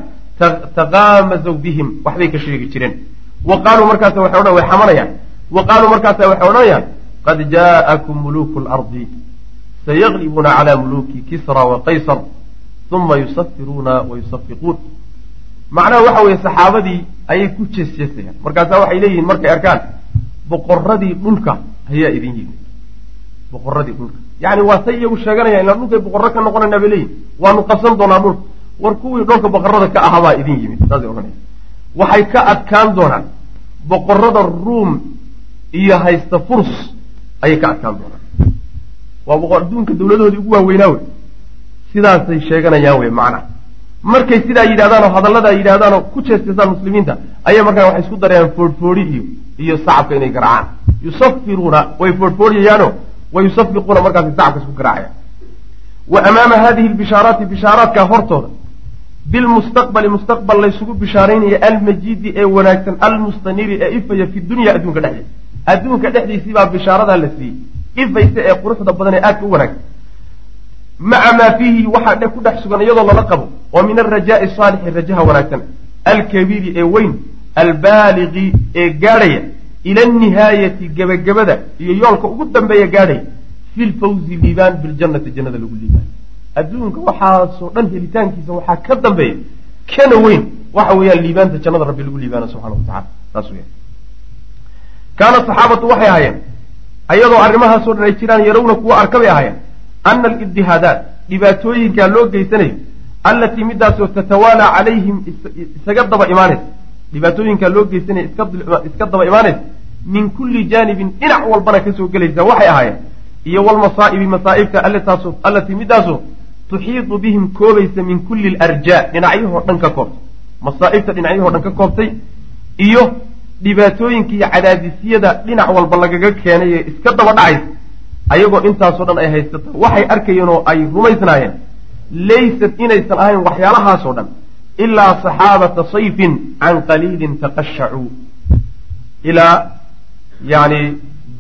taqaamazaw bihim waxbay ka sheegi jireen wa qaaluu markaasa waxay odhan way xamanayaan wa qaaluu markaasa waxay odhanayaan qad jaa'akum muluuku lardi sayaglibuuna calaa muluuki kisra wa qaysar uma yusafiruuna wa yusafiquun macnaha waxa weeye saxaabadii ayay ku jeesjeesayaan markaasa waxay leeyihiin markay arkaan boqoradii dhulka ayaa idin yimid boqoradii dhulka yani waa say iyagu sheeganayaan ilaa dhulkay boqorro ka noqonayna bay leeyihiin waanu qabsan doonaa dhulka war kuwii dhulka boqorada ka ahabaa idin yimid saasay odhanaya waxay ka adkaan doonaan boqorada ruum iyo haysta furs ayay ka adkaan doonaan. Waa adduunka dawladahoodii ugu waaweynaa wey. Sidaasay sheeganayaan wey macnaha markay sidaa yidhahdaan oo hadalladaa yidhahdaan oo ku jeesteesaan muslimiinta ayaa markaa waxay isku darayaan foodhfoodhi iyo iyo sacabka inay garaacaan. Yusafiruuna way foodhfoodhayaano wa yusafiquuna markaasay sacabka isku garaacayaan. Wa amaama hadihi lbishaaraati bishaaraadkaa hortooda bilmustaqbali mustaqbal laysugu bishaaraynaya almajiidi ee wanaagsan almustaniri ee ifaya fi dunya adduunka dhexdiisa adduunka dhexdiisii baa bishaaradaa la siiyey ifaysa ee quruxda badan ee aadka u wanaagsan maca maa fiihi waxaa ku dhex sugan iyadoo lala qabo oo min alrajaai saalixi rajaha wanaagsan alkabiiri ee weyn albaaligi ee gaadhaya ila anihaayati gebagabada iyo yoolka ugu dambeeya gaadhaya fi lfawzi liibaan biljannati jannada lagu liibaan adduunka waxaasoo dhan helitaankiisa waxaa ka dambeeya kana weyn waxa weeyaan liibaanta jannada rabbi lagu liibaana subxana wa tacala saas weya kaana saxaabatu waxay ahaayeen ayadoo arrimahaasoo dhan ay jiraan yarawna kuwa arka bay ahaayeen ana alibdihaadaat dhibaatooyinkaa loo geysanayo allatii midaasoo tatawaalaa calayhim isaga daba imaanaysa dhibaatooyinkaa loo geysanaya iska daba imaanaysa min kulli jaanibin dhinac walbana ka soo gelaysa waxay ahaayeen iyo walmasaa'ibi masaa'ibta allataaso allatii midaasoo tuxiidu bihim koobaysa min kulli larjaa dhinacyahoo dhan ka koobtay. Masaa'ibta dhinacyahoo dhan ka koobtay. Iyo dhibaatooyinka iyo cadaadisyada dhinac walba lagaga keenay ee iska daba dhacaysa. Ayagoo intaasoo dhan ay haysata waxay arkayeen oo ay rumaysnaayeen. Laysat inaysan ahayn waxyaalahaasoo dhan ilaa saxaabata sayfin can qaliilin taqashacuu. Ilaa yani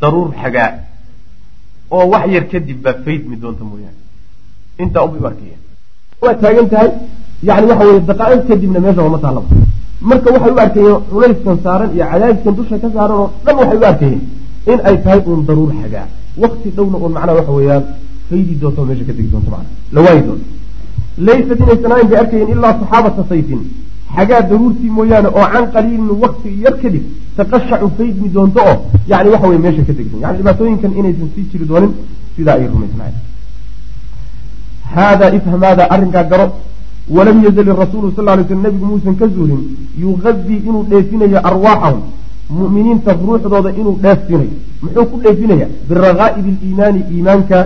daruur xagaa. Oo wax yar kadib baa faydmi doonta mooyaane intaa u arkayeen waa taagan tahay yani waxa weye daqaa'iq kadibna meesha wama taallaba marka waxay u arkayeen culayskan saaran iyo cadaadiskan dusha ka saaran oo dhan waxay u arkayeen in ay tahay uun daruur xagaa wakti dhowna uun macnaha waxa weeyaan faydi doonto meesha ka tegi doonto macna la waayi doonto laysat inaysan ahayn bay arkayeen ilaa saxaabata sayfin. Xagaa daruurtii mooyaane oo can qaliilin wakti yar kadib taqashacu faydmi doonto oo yani waxa weye meesha ka tegi doonto yani dhibaatooyinkan inaysan sii jiri doonin sidaa ay rumaysnaayeen haadaa ifham haadaa arrinkaa garo walam yazal irasuulu sal lay sl nabigu muusan ka zuulin yuqadii inuu dheefinayo arwaaxahum mu'miniinta ruuxdooda inuu dheefsinayo muxuu ku dheefinaya biraqaa'ibi aliimaani iimaanka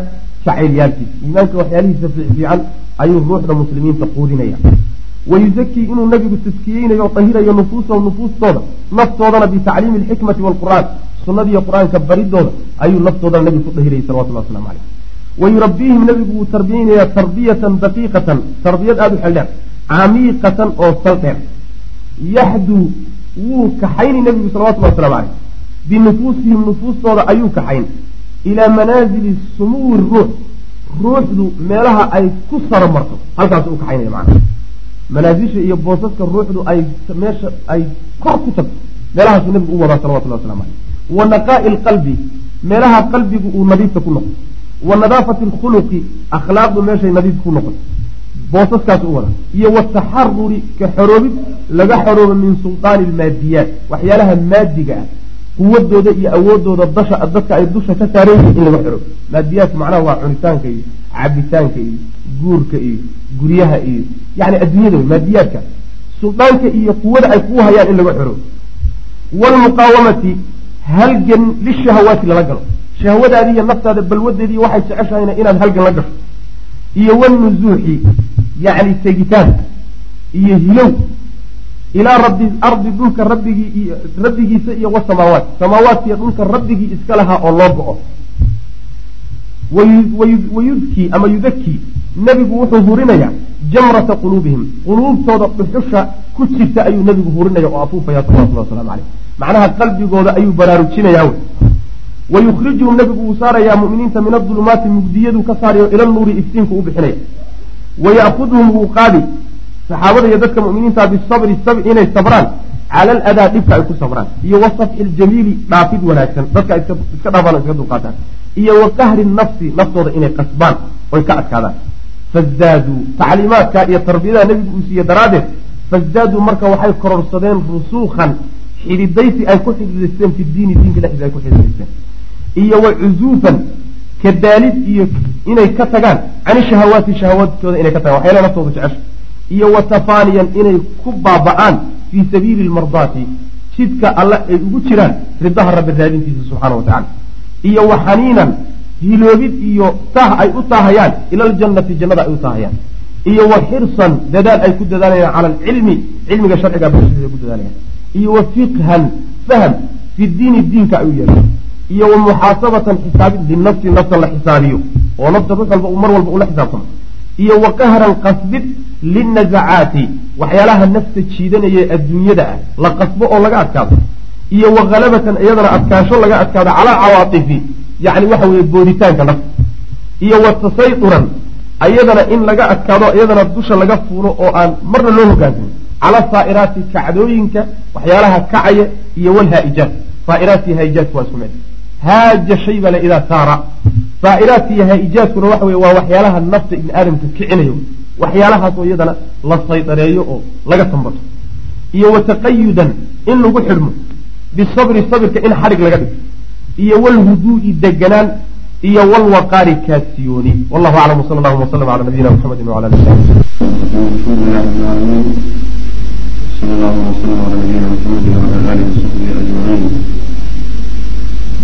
jacayliyaalkiisa iimaanka waxyaalihiisa fiican ayuu ruuxda muslimiinta quudinaya wayuzakii inuu nabigu taskiyeynayo o tahirayo nufuusahum nufuustooda naftoodana bitacliimi alxikmati waalqur'aan sunnadiiyo qur'aanka baridooda ayuu naftoodana nabigu ku dhahirayay salawatullah waslamu caleyh wayurabbiihim nabigu wuu tarbiyeynayaa tarbiyatan daqiiqatan tarbiyad aada u xeldheer camiiqatan oo sal dheer yaxduu wuu kaxayni nabigu salawatullahi waslamu caleyh binufuusihim nufuustooda ayuu kaxayn ilaa manaazili sumuwi ruux ruuxdu meelaha ay ku saro marto halkaasu u kaxaynaya macana manaasisha iyo boosaska ruuxdu ay meesha ay kor ku tagto meelahaasuu nabigu u wadaa salawatullahi waslamu caleyh wa naqaa'i lqalbi meelaha qalbigu uu nadiifta ku noqdo wa nadaafati alkhuluqi akhlaaqdu meeshay nadiif ku noqoto boosaskaas u wada iyo wataxaruri ka xoroobid laga xoroobo min sultaani almaadiyaat waxyaalaha maadiga ah quwadooda iyo awoodooda dasha dadka ay dusha ka saaran yihiin in laga xoroobo maadiyaadku macnaha waa cunitaanka iyo cabitaanka iyo guurka iyo guryaha iyo yani adduunyada maadiyaadka suldaanka iyo quwada ay kuu hayaan in laga xoroobo waalmuqaawamati halgan lishahawaati lala galo shahwadaadi iyo naftaada balwadeedii waxay jeceshahayna inaad halgan la gasho. Iyo wanuzuuxi yacni tegitaan iyo hilow ilaa rabbi ardi dhulka rabbigii rabbigiisa iyo wasamaawaat samaawaadkiiyo dhulka rabbigii iska lahaa oo loo go-o. Wayudkii ama yudakii nebigu wuxuu hurinayaa jamrata quluubihim. Quluubtooda dhuxusha ku jirta ayuu nebigu hurinaya oo afuufaya salawatullah waslamu caleyh macnaha qalbigooda ayuu baraarujinayaa wayukhrijuhum nabigu wuu saarayaa muminiinta min adulumaati mugdiyadu ka saarayo ila nuuri iftiinku u bixinaya waya'khudhum wuu qaadi saxaabada iyo dadka muminiinta bisabri inay sabraan cala aladaa dhibka ay ku sabraan iyo wasafxi ljamiili dhaafid wanaagsan dadka iska dhaafaan iska dulqaataan iyo wa qahri nafsi naftooda inay qasbaan oy ka adkaadaan fazaaduu tacliimaadka iyo tarbiyadaha nebigu uu siiye daraaddeed fazaaduu marka waxay kororsadeen rusuukhan xididaysi ay ku xididaysteen fi diini diinka dhexdiisa ay ku xididaysteen iyo wa cuzuufan kadaalid iyo inay ka tagaan cani shahawaati shahawaadkooda inay ka tagaan waxyaala naftooda jecesha iyo wa tafaaniyan inay ku baaba'aan fii sabiili lmardaati jidka alle ay ugu jiraan ridaha rabbi raadintiisa subxaana wa tacala iyo wa xaniinan hiloobid iyo taah ay u taahayaan ila aljannati jannada ay u taahayaan iyo wa xirsan dadaal ay ku dadaalayaan cala alcilmi cilmiga sharciga barashadiisa ku dadaalayaan. Iyo wa fiqhan faham fi diini diinka ay u yeelaan iyo wa muxaasabatan xisaabid linafsi nafta la xisaabiyo oo nafta rux walba mar walba ula xisaabtamo iyo wa qahran qasbid linazacaati waxyaalaha nafta jiidanaya adduunyada ah la qasbo oo laga adkaado. Iyo wa halabatan iyadana adkaansho laga adkaado calaa cawaatifi yacni waxa weeye booritaanka nafta. Iyo wa tasayduran ayadana in laga adkaado iyadana dusha laga fuulo oo aan marna loo hogaansamin cala saa'iraati kacdooyinka waxyaalaha kacaya iyo walhaa-ijaat saa'iraat iyo haa'ijaatku waa isku mid haaja shay bale idaa saara. Saa'iraadka iyo haa-ijaadkuna waxa wey waa waxyaalaha nafta ibni aadamka kicinayo waxyaalahaasoo iyadana la saydareeyo oo laga sambato. Iyo wataqayudan in lagu xidhmo bisabri sabirka in xadhig laga dhigo iyo walhuduu'i deganaan iyo walwaqaari kaasiyooni. Wallahu aclam wsala allahuma wslam cala nabiyina muxamedi wala ali sahbi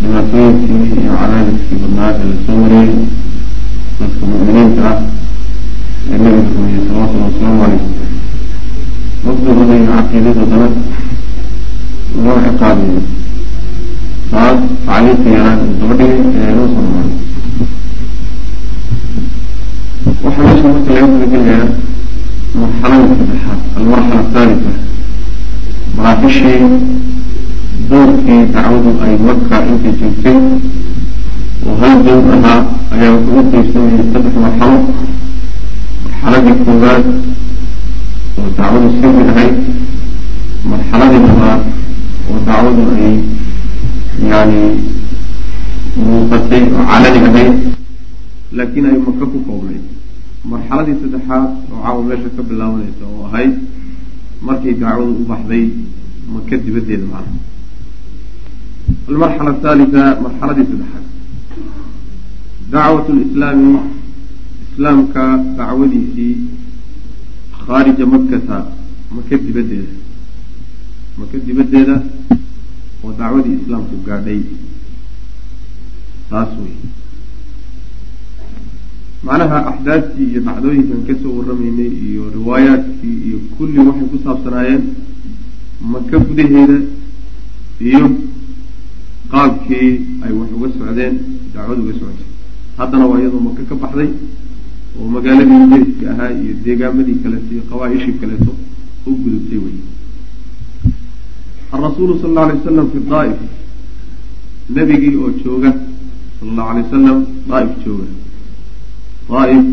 dhibaatooyinkii iyo cadaadiskii badnaa ee la soo mariyey dadka mu'miniinta ah ee nabiga rumeeyey salawatullhi wasalaamu caleyh mabdugooda iyo caqiidadoodana loo ciqaabiyo taas tacliimkii yaraan uu daba dhigay ee loo soo maray waxaa meesha marka laga gudagelayaa marxalada saddexaad almarxala athalita maraaxishii doorkii dacwadu ay marka intay joogtay oo hal dowr ahaa ayaa wuxuu u qeybsamayay saddex marxalo marxaladii koowaad oo dacwadu sirri ahayd marxaladii labaad oo dacwadu ay yani muuqatay oo calani ahayd laakiin ay maka ku koobnayd marxaladii saddexaad oo caawa meesha ka bilaabanaysa oo ahayd markay dacwadu u baxday maka dibaddeeda macna almarxala athalita marxaladii saddexaad dacwat lislaami islaamka dacwadiisii khaarija makata maka dibaddeeda maka dibaddeeda oo dacwadii islaamku gaadhay taas wey macnaha axdaastii iyo dhacdooyinkan ka soo warramaynay iyo riwaayaadkii iyo kulli waxay ku saabsanaayeen maka gudaheeda iyo qaabkii ay wax uga socdeen dacwadu uga socotay. Haddana waa iyadoo maka ka baxday oo magaaladii deriska ahaa iyo deegaamadii kaleeto iyo qabaa-ishii kaleeto u gudubtay wey arasuulu sala allau alay wasalam fi daaif nebigii oo jooga sala allahu alay wasalam daaif jooga. Daaif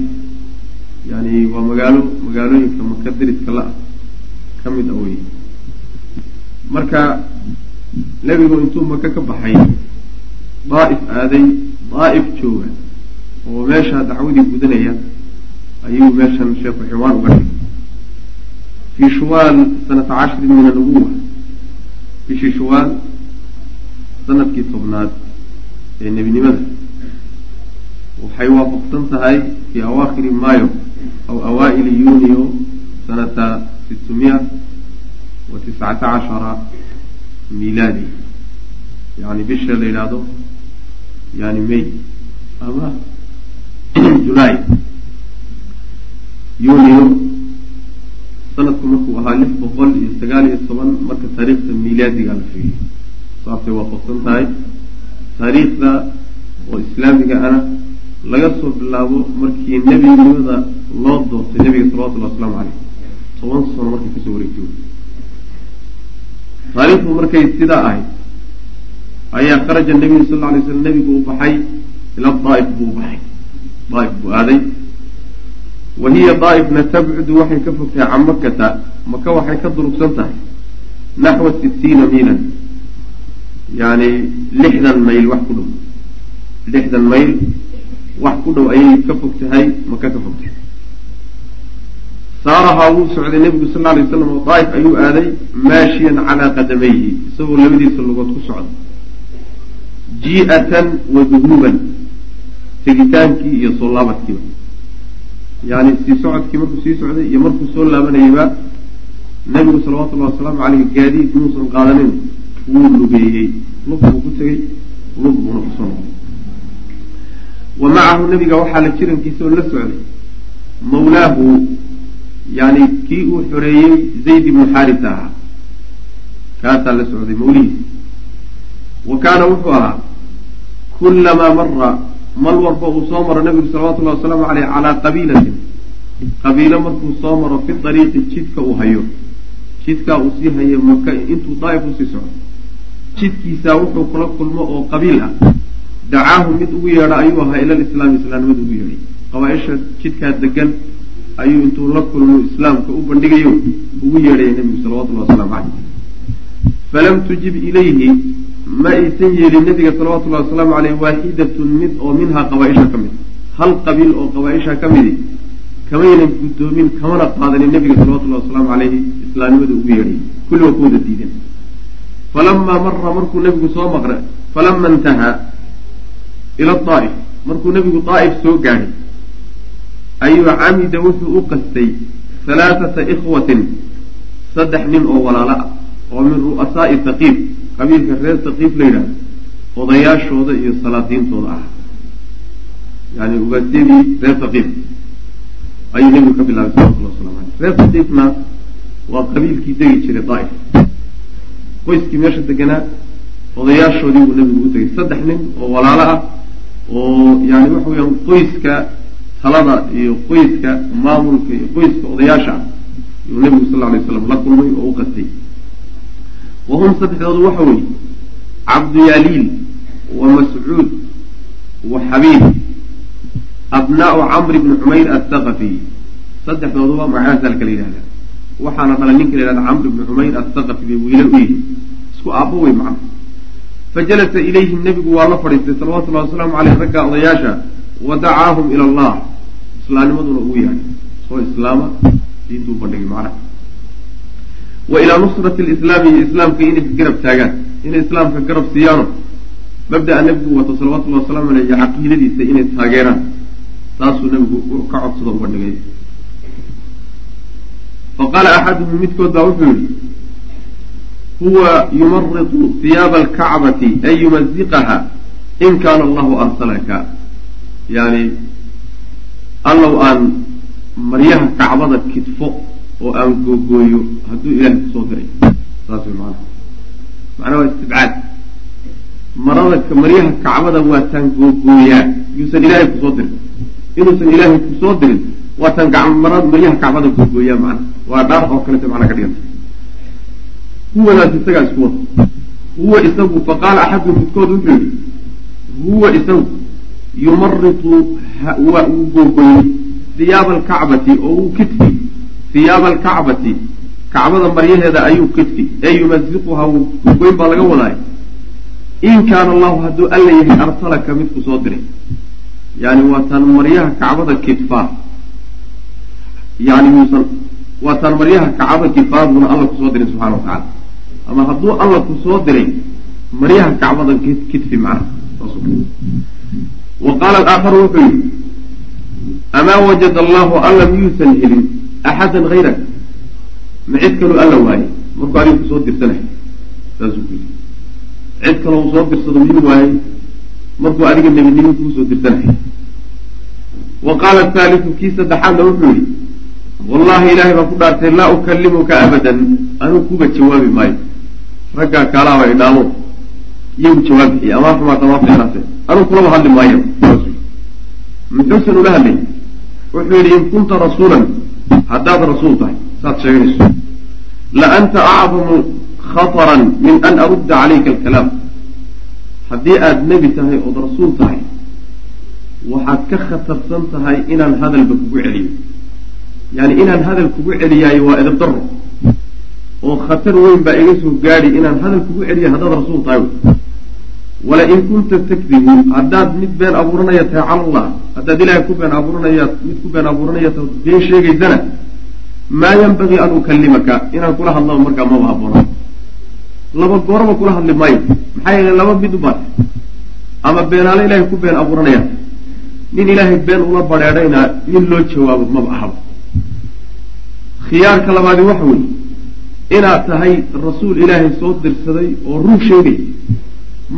yani waa magaalo magaalooyinka maka deriska la-ah ka mid a wey marka nebigu intuu maka ka baxay daaif aaday daaif jooga oo meesha dacwadii gudanaya ayuu meeshan sheekhu ciwaan uga dhigay. Fii shuwaal sanata cashrin min anubuwa bishii shuwaal sannadkii tobnaad ee nebinimada. Waxay waafaqsan tahay fii awaakhiri mayo aw awaa-ili yuniyo sanata sitmiya wa tiscata cashara milaadi yani bisha la yidhaahdo yani may ama julay yuniyo sanadku markuu ahaa lix boqol iyo sagaal iyo toban marka taariikhda milaadiga la fiiriyo saasay waafaqsan tahay taariikhda oo islaamiga ana. Laga soo bilaabo markii nebinimada loo doortay nebiga salawatullahi wasalaamu caleyh toban sano markay ka soo wareegtay taariikhdu markay sidaa ahayd ayaa kharaja nabiyu sal alay slam nebigu u baxay ila daaif buu baxay. Daaif buu aaday. Wa hiya daaifna tabcudu waxay ka fogtahay can makata maka waxay ka durugsan tahay naxwa sitiina miilan. Yani lixdan mayl wax ku dhow. Lixdan mayl wax ku dhow ayay ka fog tahay maka ka fogtahay saarahaa wuu socday nebigu sal alay waslam oo daaif ayuu aaday maashiyan calaa qadamayhi isagoo labadiisa lugood ku socda ji-atan wa duhuuban tegitaankii iyo soo laabadkiiba. Yani sii socodkii markuu sii socday iyo markuu soo laabanayaba nebigu salawatullahi wasalaamu caleyh gaadiid muusan qaadanin wuu lugeeyey. Lug buu ku tegey lug buuna ku soo noqday. Wa macahu nebiga waxaa la jirankiisa oo la socday mawlaahu yani kii uu xoreeyey zayd ibnu xaarisa. Ahaa kaasaa la socday mawlihiisa wa kaana wuxuu ahaa kulamaa mara mal walba uu soo maro nabigu salawatullahi wasalaamu caleyh calaa qabiilatin. Qabiilo markuu soo maro fi dariiqi jidka uu hayo. Jidkaa uu sii hayo maka intuu daaif u sii socdo. Jidkiisaa wuxuu kula kulmo oo qabiil ah. Dacaahu mid ugu yeedha ayuu ahaa ila lislaami islaamnimada ugu yeedhay. Qabaaisha jidkaa degan ayuu intuu la kulmo islaamka u bandhigayo ugu yeedhaya nebigu salawatullahi wasalaamu caleyh falam tujib ilayhi ma aysan yeelin nabiga salawatullahi wasalaamu caleyh waaxidatun mid oo minhaa qabaaisha ka mid. Hal qabiil oo qabaaisha ka midi kamaynan guddoomin kamana qaadanin nabiga salawatullahi wasalaamu caleyhi islaamnimada ugu yeedhay. Kulli waa ku wada diideen falamaa mara markuu nebigu soo maqra falama intahaa ila daa'if markuu nebigu daa'if soo gaadhay ayuu camida wuxuu u qastay halaathata ikhwatin saddex nin oo walaalo ah oo min ru'asaa'i taqiif qabiilka reer taqiif la yidhahdo odayaashooda iyo salaadiintooda ah yani ugaasyadii reer taqiif ayuu nebigu ka bilaabay salawatullah waslamu aleyh reer taqiifna waa qabiilkii degi jiray daa'if qoyskii meesha deganaa odayaashoodii buu nebigu u tegay saddex nin oo walaalo ah oo yani waxa weyaan qoyska talada iyo qoyska maamulka iyo qoyska odayaasha ah yuu nebigu sal alay slam la kulmay oo u qastay wa saddexdoodu waxa weeye cabduyaliil wa mascuud wa xabiib abnaau camri bni cumayr athaqafi saddexdooduba magacaasa la yidhahda waxaana dhalay ninka la yhahda camr bni cumayr athaqafi bay wiilo u yihiin isku aabbo wey macna fajalasa ilayhim nebigu waa la fadhiistay salawatullahi wasalaamu caleyh ragga odayaasha wa dacaahum ila allah islaamnimaduna ugu yahay. Soo islaama diintuu bandhigay macnaha wa ilaa nusrati lislaami iyo islaamka inay garab taagaan. Inay islaamka garab siiyaano mabda'a nebigu wato salawatullahi wasalaamu aleyh iyo caqiidadiisa inay taageeraan. Taasuu nebigu ka codsado u bandhigay. Faqaala axaduhum midkood baa wuxuu yihi huwa yumaritu hiyaaba alkacbati an yumaziqaha in kaana allahu arsalaka. Yani allow aan maryaha kacbada kidfo oo aan googooyo hadduu ilaahay ku soo diray. Saas way maana macnaa waa istibcaad. Marada maryaha kacbada waataan googooyaa yuusan ilaahay ku soo dirin. Inuusan ilaahay ku soo dirin waataan maryaha kacbada googooyaa macna. Waa dhaar oo kaleta macnaa ka dhiganta huwadaas isagaa isku wada huwa isagu faqaala axadu midkood wuxuu yihi huwa isagu yumaritu waa uu googoyey hiyaaba alkacbati oo uu kidfi hiyaaba alkacbati kacbada maryaheeda ayuu kidfi ee yumaziquha wuu googoyn baa laga wadaay in kaana allahu hadduu alla yahay arsalaka midku soo diray yani waataan maryaha kacbada kidfaa yani muusan waataan maryaha kacbada kidfaa buuna alla ku soo diray subxana wa tacala ama hadduu alla ku soo diray maryaha kacbada kidfi macna wa qaala alaakharu wuxuu yihi amaa wajada allahu alla miyuusan helin axadan hayrak ma cid kaloo alla waayey markuu adigu ku soo dirsanahay saasuu ku yidhi cid kaloo uu soo dirsado miyuu waayey markuu adiga nebinimo kuusoo dirsanahay wa qaala athaaliu kii saddexaadna wuxuu yihi wallahi ilaahay baan ku dhaartay laa ukalimuka abadan anuu kuba jawaabi maayo raggaa kaalaaba idhaamo iyagu jawaab bixiye amaa xumaata fiicnaase anuu kulaba hadli maayo. Muxuusan ula hadlay? Wuxuu yidhi in kunta rasuulan haddaad rasuul tahay. Saad sheeganayso. La anta acdamu khataran min an arudda calayka alkalaam. Haddii aada nebi tahay ood rasuul tahay waxaad ka khatarsan tahay inaan hadalba kugu celiyo. Yani inaan hadal kugu celiyaayo waa edab daro oo khatar weyn baa iga soo gaadhi inaan hadal kugu celiyo haddaad rasuul tahay. Wala in kunta takdibu haddaad mid been abuuranaya tahay cala allah haddaad ilaahay ku been abuuranaya mid ku been abuuranaya ta been sheegaysana maa yanbagii an ukalimaka inaan kula hadlaba markaa maba haboona laba gooraba kula hadli maayo maxaa yeele laba mid u baata ama beenaale ilaahay ku been abuuranaya nin ilaahay been ula badheedhayna nin loo jawaabo maba ahaba. Khiyaarka labaadi waxa weeye inaad tahay rasuul ilaahay soo dirsaday oo run sheegay.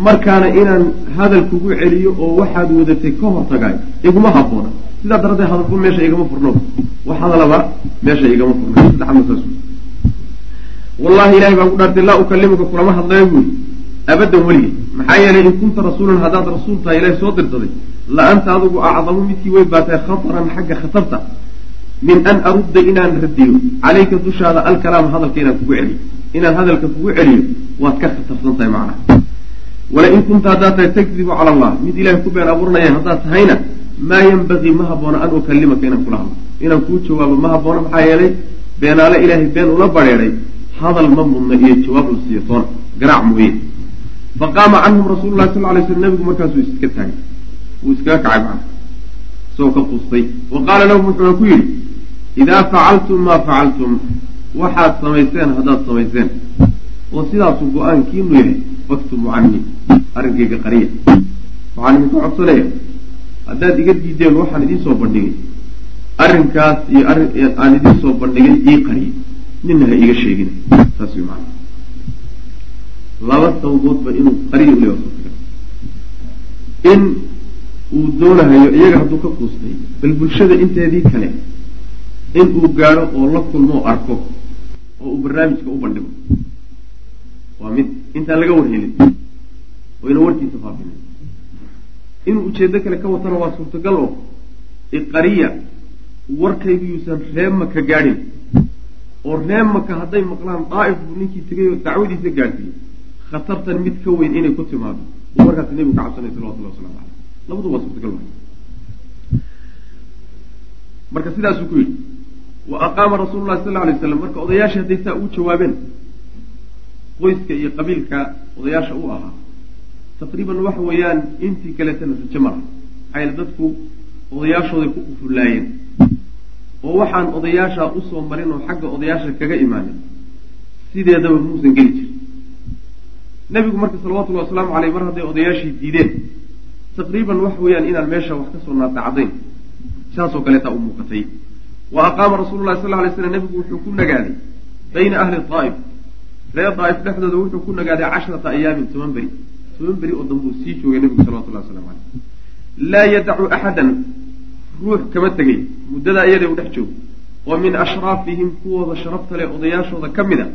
Markaana inaan hadal kugu celiyo oo waxaad wadatay ka hortagaay iguma haboona sidaa daradeed hadalba meesha igama furno. Wax hadalaba meesha igama furno. Wallahi ilahay baan ku dhaartay laa ukalimuka kulama hadlayo buuri abadan weligay maxaa yeelay in kunta rasuulan haddaad rasuul tahay ilahay soo dirsaday la anta adigu acdamu midkii wey baa tahay khataran xagga khatarta min an arudda inaan radiyo calayka dushaada alkalaama hadalka inaan kugu celiyo. Inaan hadalka kugu celiyo waad ka khatarsan tahay macnaha. Wala in kunta haddaad tahay takdibu cala allah mid ilahay ku been abuuranaya haddaad tahayna maa yanbagii ma haboona an ukalimaka inaan kula hadlo. Inaan kuu jawaabo ma haboona maxaa yeelay beenaale ilaahay been ula badheedhay hadal ma mudna iyo jawaab la siiyo toona. Garaac mooye. Faqaama canhum rasuulu lahi sal lay slam nabigu markaasuu iska taagay. Wuu iskaga kacay macna isagoo ka quustay. Wa qaala lahum wuxuuna ku yidhi idaa facaltum maa facaltum waxaad samayseen haddaad samayseen oo sidaasuu go'aankiinu yahay faktumu canii arrinkayga qariya waxaan idinka codsanaya haddaad iga diideen waxaan idiin soo bandhigay arrinkaas iyo aan idiin soo bandhigay ii qariya nina ha iga sheegina saas way maana laba sababoodba inuu qariya u leeya in uu doonahayo iyaga hadduu ka quustay bal bulshada inteedii kale in uu gaadho oo la kulmo o arko oo uu barnaamijka u bandhigo. Waa mid intaan laga warhelin wayna warkiisa faafina inuu ujeedo kale ka watana waa suurtagal oo iqariya warkaygu yuusan ree maka gaadhin. Oo ree maka hadday maqlaan daa'if buu ninkii tegay oo dacwadiisa gaadhsiiyey. Khatartan mid ka weyn inay ku timaado uu markaas nebigu ka cabsanay salawatullahi waslamu caleyh labadu waa suurtagal marka sidaasuu ku yidhi wa aqaama rasuulu llahi sal alay slam marka odayaashii hadday saa uu jawaabeen qoyska iyo qabiilka odayaasha u ahaa taqriiban waxa weeyaan intii kaleetana rajo mara maxaa yaele dadku odayaashooday ku ufullaayeen oo waxaan odayaasha u soo marin oo xagga odayaasha kaga imaanin sideedaba muusan geli jirin nebigu marka salawatullahi wasalaamu caleyh mar hadday odayaashii diideen taqriiban waxa weeyaan inaan meesha wax ka soo naatacdayn saasoo kaleetaa u muuqatay wa aqaama rasuulu llahi sal lay slam nebigu wuxuu ku nagaaday bayna ahli daa'if reer daa'if dhexdooda wuxuu ku nagaaday cashrata ayaamin toban beri. Toban beri oo dambuu sii joogay nebigu salawatullahi waslamu caleyh laa yadacu axadan ruux kama tegay muddadaa iyada u dhex joogo oo min ashraafihim kuwooda sharafta leh odayaashooda ka mid a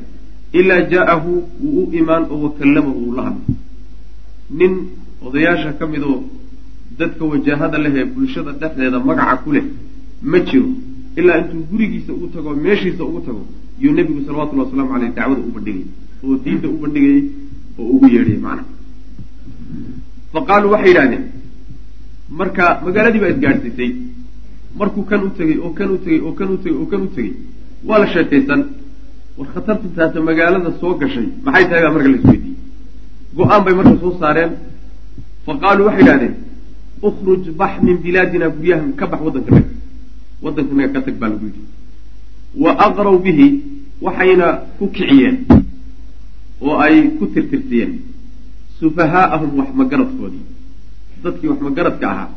ilaa jaa'ahu wuu u imaan oo wakallamahu uu la hadlo nin odayaasha ka mid oo dadka wajahada leh ee bulshada dhexdeeda magaca ku leh ma jiro ilaa intuu gurigiisa ugu tago meeshiisa ugu tago yuu nebigu salawatullahi waslamu caleyh dacwada u bandhigayay oo diinta u bandhigayay oo ugu yeedhayay macnaha. Fa qaaluu waxay yidhahdeen marka magaaladii baa isgaadhsiisay. Markuu kan u tegey oo kan u tegey oo kan u tegey oo kan u tegey waa la sheekaysan. War khatartu taata magaalada soo gashay maxay tahay baa marka la isweydiiyey? Go'aan bay marka soo saareen. Fa qaaluu waxay idhahdeen ukhruj bax min bilaadina guryahan ka bax waddankanaga waddankanaga ka tag baa lagu yidhi. Wa aqraw bihi waxayna ku kiciyeen oo ay ku tirtirsiyeen sufahaa'ahum wax magaradkoodii dadkii wax magaradka ahaa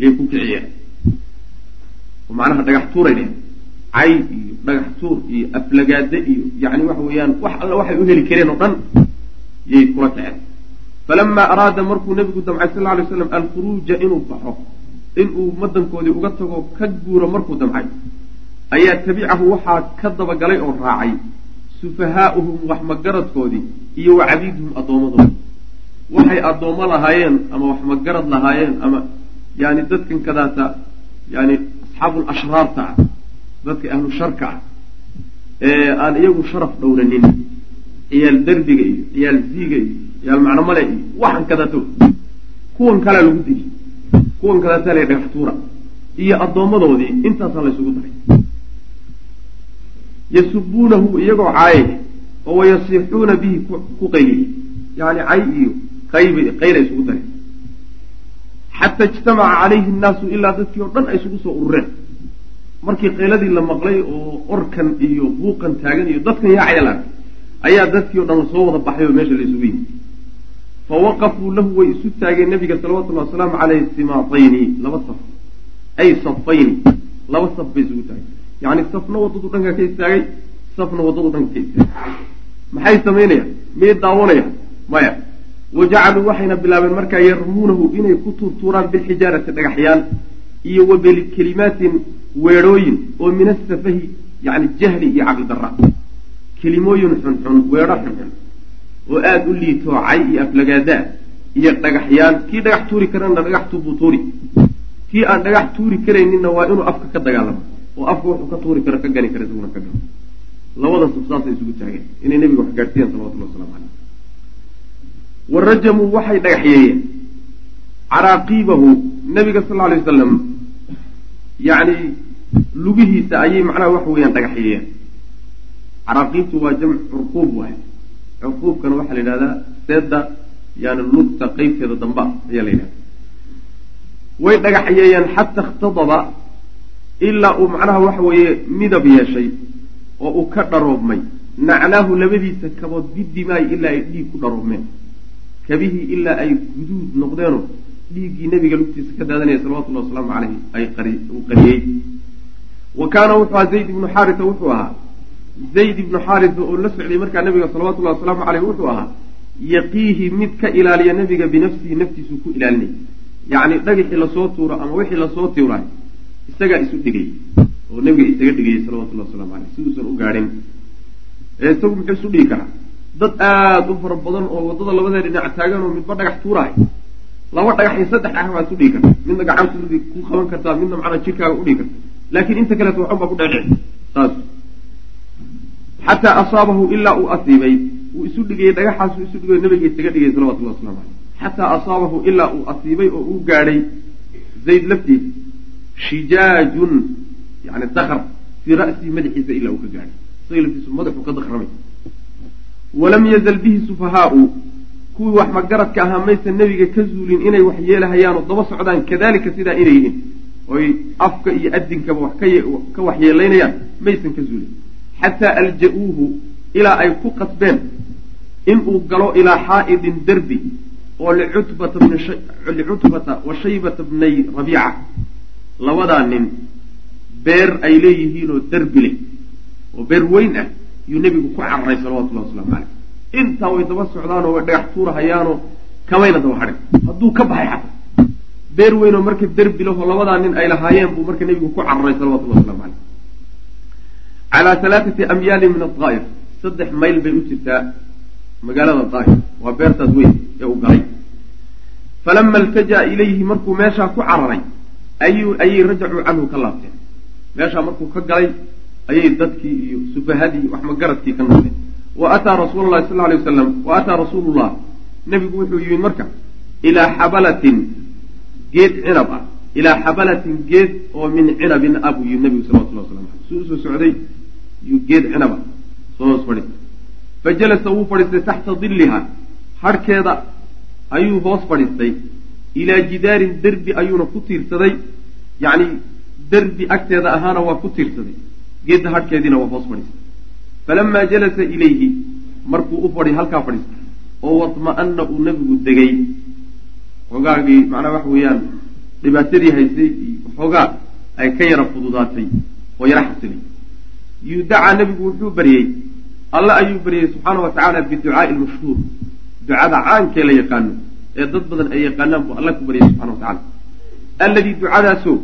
yay ku kiciyeen. Oo macnaha dhagax tuuray dheh cay iyo dhagax tuur iyo aflagaade iyo yacni waxa weeyaan wax alla waxay u heli kareen oo dhan yay kula kaceen falamaa araada markuu nebigu damcay sal lla alay slam alkhuruuja inuu baxo inuu madankoodii uga tago ka guuro markuu damcay. Ayaa tabicahu waxaa ka dabagalay oo raacay sufahaa'uhum wax magaradkoodii iyo wa cabiiduhum addoommadoodii waxay addoommo lahaayeen ama wax magarad lahaayeen ama yani dadkan kadaata yani asxaabul ashraarta ah dadka ahlu sharka ah ee aan iyagu sharaf dhowranin ciyaal derbiga iyo ciyaal ziiga iyo ciyaal macnomale iyo waxan kadaato kuwan kalea lagu dili kuwan kadaataa la dhagax tuura iyo addoommadoodii intaasaa laysugu daray yasubuunahu iyagoo caayay oo wayasiixuuna bihi ku qayliyey yani cay iyo qayb qayla isugu dareen. Xata ijtamaca calayhi nnaasu ilaa dadkii oo dhan ay isugu soo urureen. Markii qayladii la maqlay oo orkan iyo buuqan taagan iyo dadkan yaacaya la arkay ayaa dadkii o dhan la soo wada baxay oo meesha la isugu yimi fa waqafuu lahu way isu taageen nabiga salawatullahi wasalaamu caleyh simaatayni laba saf ay safayni laba saf bay isugu taageen yacni safna waddadu dhanka ka istaagay safna waddadu dhanka ka istaagay maxay samaynayaan miyay daawanayaan maya wa jacaluu waxayna bilaabeen markaa yarmuunahu inay ku tuurtuuraan bilxijaarati dhagaxyaal iyo wa bikelimaatin weedhooyin oo min asafahi yani jahli iyo caqli dara kelimooyin xunxun weedho xunxun oo aada u liitoocay iyo aflagaadaa iyo dhagaxyaal kii dhagax tuuri karana dhagax tuubuu tuuri. Kii aan dhagax tuuri karayninna waa inuu afka ka dagaalamo oo afka wuxuu ka tuuri karo ka gani kara isaguna ka gano labada saf saasay isugu taageen inay nebiga wax gaadhsiiyaan salawatullah waslamu caleyh wa rajamuu waxay dhagaxyeeyeen. Caraaqiibahu nabiga sal lla alay wasalam yacni lugihiisa ayay macnaha waxa weeyaan dhagaxyeeyeen. Caraaqiibtu waa jamc curquub waay curquubkana waxaa la yidhahdaa seedda yani lugta qeybteeda damba ayaa la yidhahda way dhagaxyeeyeen xata ikhtadaba ilaa uu macnaha waxa weeye midab yeeshay oo uu ka dharoobmay. Nacnaahu labadiisa kabood bidimaay ilaa ay dhiig ku dharoomeen kabihii ilaa ay guduud noqdeenoo dhiiggii nabiga lugtiisa ka daadanaya salawatullahi wasalaamu caleyhi ay qariyey. Wa kaana wuxuu ahaa zayd ibnu xaarisa wuxuu ahaa zayd ibnu xaarisa oo la socday markaa nabiga salawatullahi wasalaamu caleyh wuxuu ahaa yaqiihi mid ka ilaaliya nabiga binafsihi naftiisuu ku ilaalinay. Yacni dhagixii la soo tuuro ama wixii la soo tiiraay isagaa isu dhigay oo nabiga isaga dhigayay salawatullahi waslamu caleyh si uusan u gaadhin. Isagu muxuu isu dhigi karaa? Dad aada u fara badan oo waddada labadee dhinac taagan oo midba dhagax tuuraay. Laba dhagax saddex dhagax baad isu dhigi karta midna gacantaadi ku qaban kartaa midna macnaa jirkaaga udhigi karta laakiin inta kaleeto waxun baa ku dhecdheci saas xataa asaabahu ilaa uu asiibay uu isu dhigayey dhagaxaasuu isu dhigayo nabiga isaga dhigay salawatullahi waslamu caleyh xataa asaabahu ilaa uu asiibay oo uu gaadhay zayd laftiisa shijaajun yani dakr fii ra'sihi madaxiisa ilaa uu ka gaadhay isaga laftiisu madaxuu ka dakramay walam yazal bihi sufahaau kuwii wax magaradka ahaa maysan nebiga ka zuulin inay wax yeelahayaanoo daba socdaan kadalika sidaa inay yihiin oy afka iyo adinkaba wax ka waxyeelaynayaan maysan ka zuulin xataa alja-uuhu ilaa ay ku qasbeen inuu galo ilaa xaa'idin derbi oo licutbata wa shaybata bnay rabiica. Labadaa nin beer ay leeyihiinoo derbi leh oo beer weyn ah yuu nebigu ku cararay salawatullahi waslamu caleyh intaa way daba socdaanoo way dhagax tuurahayaanoo kamayna daba hadhin. Hadduu ka baxay xataa. Beer weynoo marka derbi lahoo labadaa nin ay lahaayeen buu marka nebigu ku cararay salawatullahi waslamu caleyh calaa halaathati amyaalin min adaa'if saddex mayl bay u jirtaa magaalada daa'if waa beertaas weyn ee u galay. Falama iltaja ilayhi markuu meeshaa ku cararay ayay rajacuu canhu ka laabteen. Meeshaa markuu ka galay ayay dadkii iyo sufahadii waxmagaradkii ka noqdeen wa ataa rasuula llahi sal alay wasalam wa ataa rasuulullah nebigu wuxuu yimid marka ilaa xabalatin geed cinab ah. Ilaa xabalatin geed oo min cinabin ah buu yimid nebigu salawatullah waslamu aleyh suu u soo socday yuu geed cinaba. Soo hoos fadhiistay fa jalasa wuu fadhiistay taxta dilliha. Harhkeeda ayuu hoos fadhiistay ilaa jidaarin derbi ayuuna ku tiirsaday. Yacni derbi agteeda ahaana waa ku tiirsaday. Geedda harhkeediina waa hoos fadhiistay falamaa jalasa ilayhi markuu u fadhi halkaa fadhiistay oo watma'ana uu nebigu degay. Xoogaagii macnaha waxa weeyaan dhibaatadii haysay xoogaa ay ka yara fududaatay oo yara xasilay yudacaa nebigu wuxuu baryey. Alle ayuu baryey subxaana wa tacaala biducaai lmashhuur ducada caankee la yaqaano ee dad badan ay yaqaanaan buu alle ku baryay subxana wa tacala alladii ducadaasoo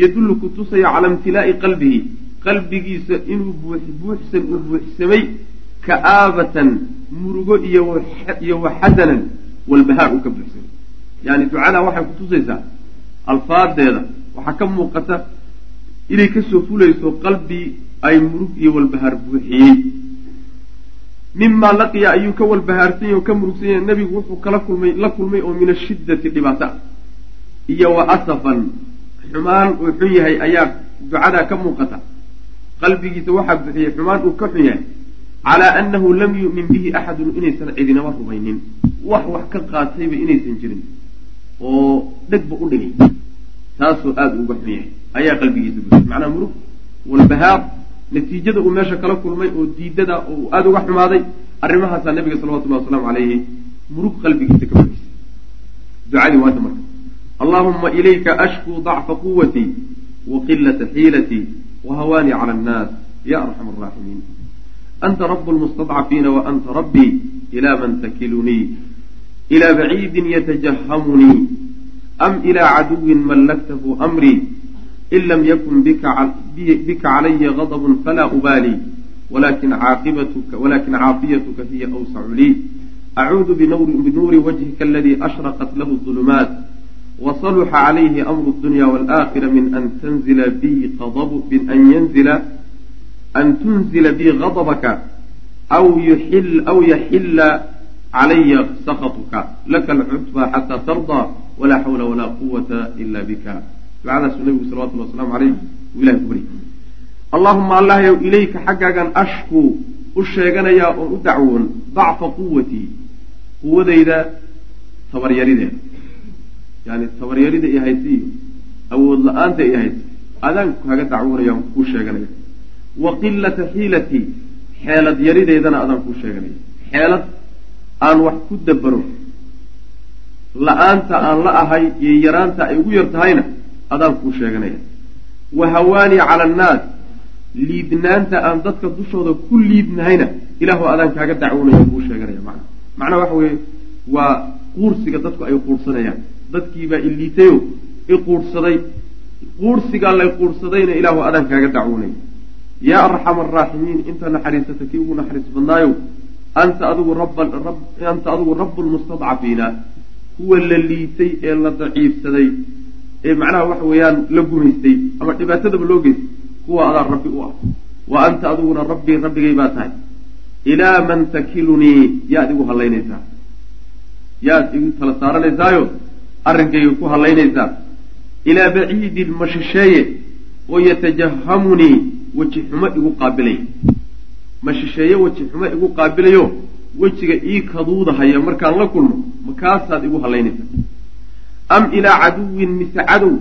yadullu ku tusaya calaa imtilaa'i qalbihi qalbigiisa inuu buux buuxsan uu buuxsamay ka'aabatan murugo iyo iyo wa xasanan walbahaar uu ka buuxsamay yani ducadaa waxay kutusaysaa alfaadeeda. Waxaa ka muuqata inay ka soo fulayso qalbi ay murug iyo walbahaar buuxiyey mimaa laqiya ayuu ka walbahaarsan yahy oo ka murugsan yahay nebigu wuxuu kala kulmay la kulmay oo min ashiddati dhibaato ah iyo wa asafan xumaan uu xun yahay ayaa ducadaa ka muuqata. Qalbigiisa waxaa buuxiyey xumaan uu ka xun yahay. Calaa annahu lam yu'min bihi axadun inaysan cidinaba rumaynin. Wax wax ka qaatayba inaysan jirin. Oo dhegba u dhigay. Taasoo aada uga xun yahay. Ayaa qalbigiisa buuxiyey. Macnaa murug walbahaar natiijada uu meesha kala kulmay oo diidada oo aada uga xumaaday arrimahaasaa nabiga salawatullahi wasalaamu calayhi murug qalbigiisa ka fadhiisay ducadii waata marka allaahuma ilayka ashkuu dacfa quwatii wa qilata xiilatii wa hawaanii cala annaas ya arxama araaximiin anta rabu lmustadcafiina wa anta rabbii ilaa man takilunii ilaa baciidin yatajahamunii am ilaa caduwin mallaktahu amrii in lam yakun bika calaya gadabun falaa ubaali walakin caafiyatuka hiya awsacu lii acuudu binuuri wajhika aladii ashraqat lahu dulumaat wasaluxa calayhi amru dunya walaakira min an tanzila bi an tunzila bii gadabaka aw yaxila calaya sakatuka laka alcutba xataa tardaa walaa xawla walaa quwata ila bika ducadaasuu nabigu salawatulli waslamu aleyh uu ilahay ku baryay allaahuma allah ilayka xaggaagan ashkuu u sheeganayaa oon u dacwoon dacfa quwatii quwadayda tabaryarideeda yani tabaryarida i haysi iyo awood la'aanta i haysi adaan kaga dacwoonaya aan kuu sheeganaya. Wa qilata xiilatii xeelad yarideydana adaan kuu sheeganaya. Xeelad aan wax ku dabaro la'aanta aan la ahay iyo yaraanta ay ugu yar tahayna adaan kuu sheeganaya. Wa hawaani cala annaas liidnaanta aan dadka dushooda ku liidnahayna ilaahu adaan kaaga dacwoonaya kuu sheeganaya macna. Macnaha waxa weeye waa quursiga dadku ay quursanayaan. Dadkiibaa iliitayo i quurhsaday quursigaa lay quurhsadayna ilaahu adaan kaaga dacwoonaya yaa arxama araaximiin inta naxariisata kii ugu naxariis badnaayow anta adigu anta adigu rabu lmustadcafiina kuwa la liitay ee la daciifsaday ee macnaha waxa weeyaan la gumaystay ama dhibaatadaba loo geystay kuwa adaa rabbi u ah. Wa anta adiguna rabbii rabbigay baa tahay. Ilaa man takilunii yaad igu hallaynaysaa yaad igu tala saaranaysaayo arrinkayga ku hallaynaysaa ilaa baciidin mashisheeye oo yatajahamunii weji xumo igu qaabilaya mashisheeye weji xumo igu qaabilayo wejiga ii kaduudahaya markaan la kulmo makaasaad igu hallaynaysaa am ilaa caduwin mise cadow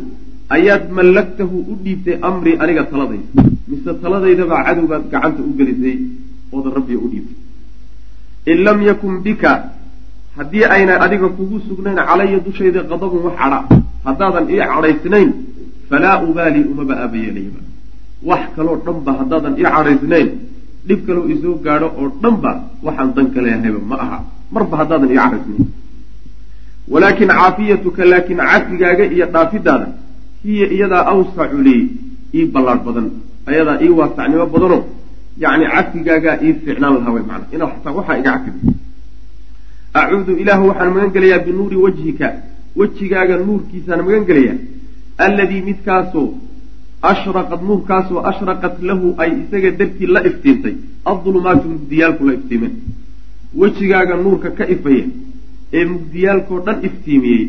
ayaad mallagtahu u dhiibtay amrii aniga taladayda. Mise taladaydabaa cadow baad gacanta u gelisay ooda rabbiga u dhiibtay. In lam yakun bika haddii ayna adiga kugu sugnayn calaya dushayda qadabun wax cadha haddaadan ii cadhaysnayn falaa ubaali umaba aabayeelayaba wax kaloo dhanba haddaadan ii cadhaysnayn dhib kaloo isoo gaadho oo dhanba waxaan dan ka leehayba ma aha. Marba haddaadan ii cadhaysnayn walaakin caafiyatuka laakin cafigaaga iyo dhaafidaada hiya iyadaa awsacu lii ii ballaadh badan. Ayadaa ii waasacnimo badano yacni cafigaagaa ii fiicnaan lahaa way macana inaa xataa waxaa iga cafida acuudu ilaahu waxaan magan gelayaa binuuri wajhika. Wejigaaga nuurkiisaan magan gelayaa alladii midkaasoo ashraqad nuurkaasoo ashraqat lahu ay isaga dartii la iftiintay adulumaatu mugdiyaalku la iftiimeen wejigaaga nuurka ka ifaya ee mugdiyaalkoo dhan iftiimiyey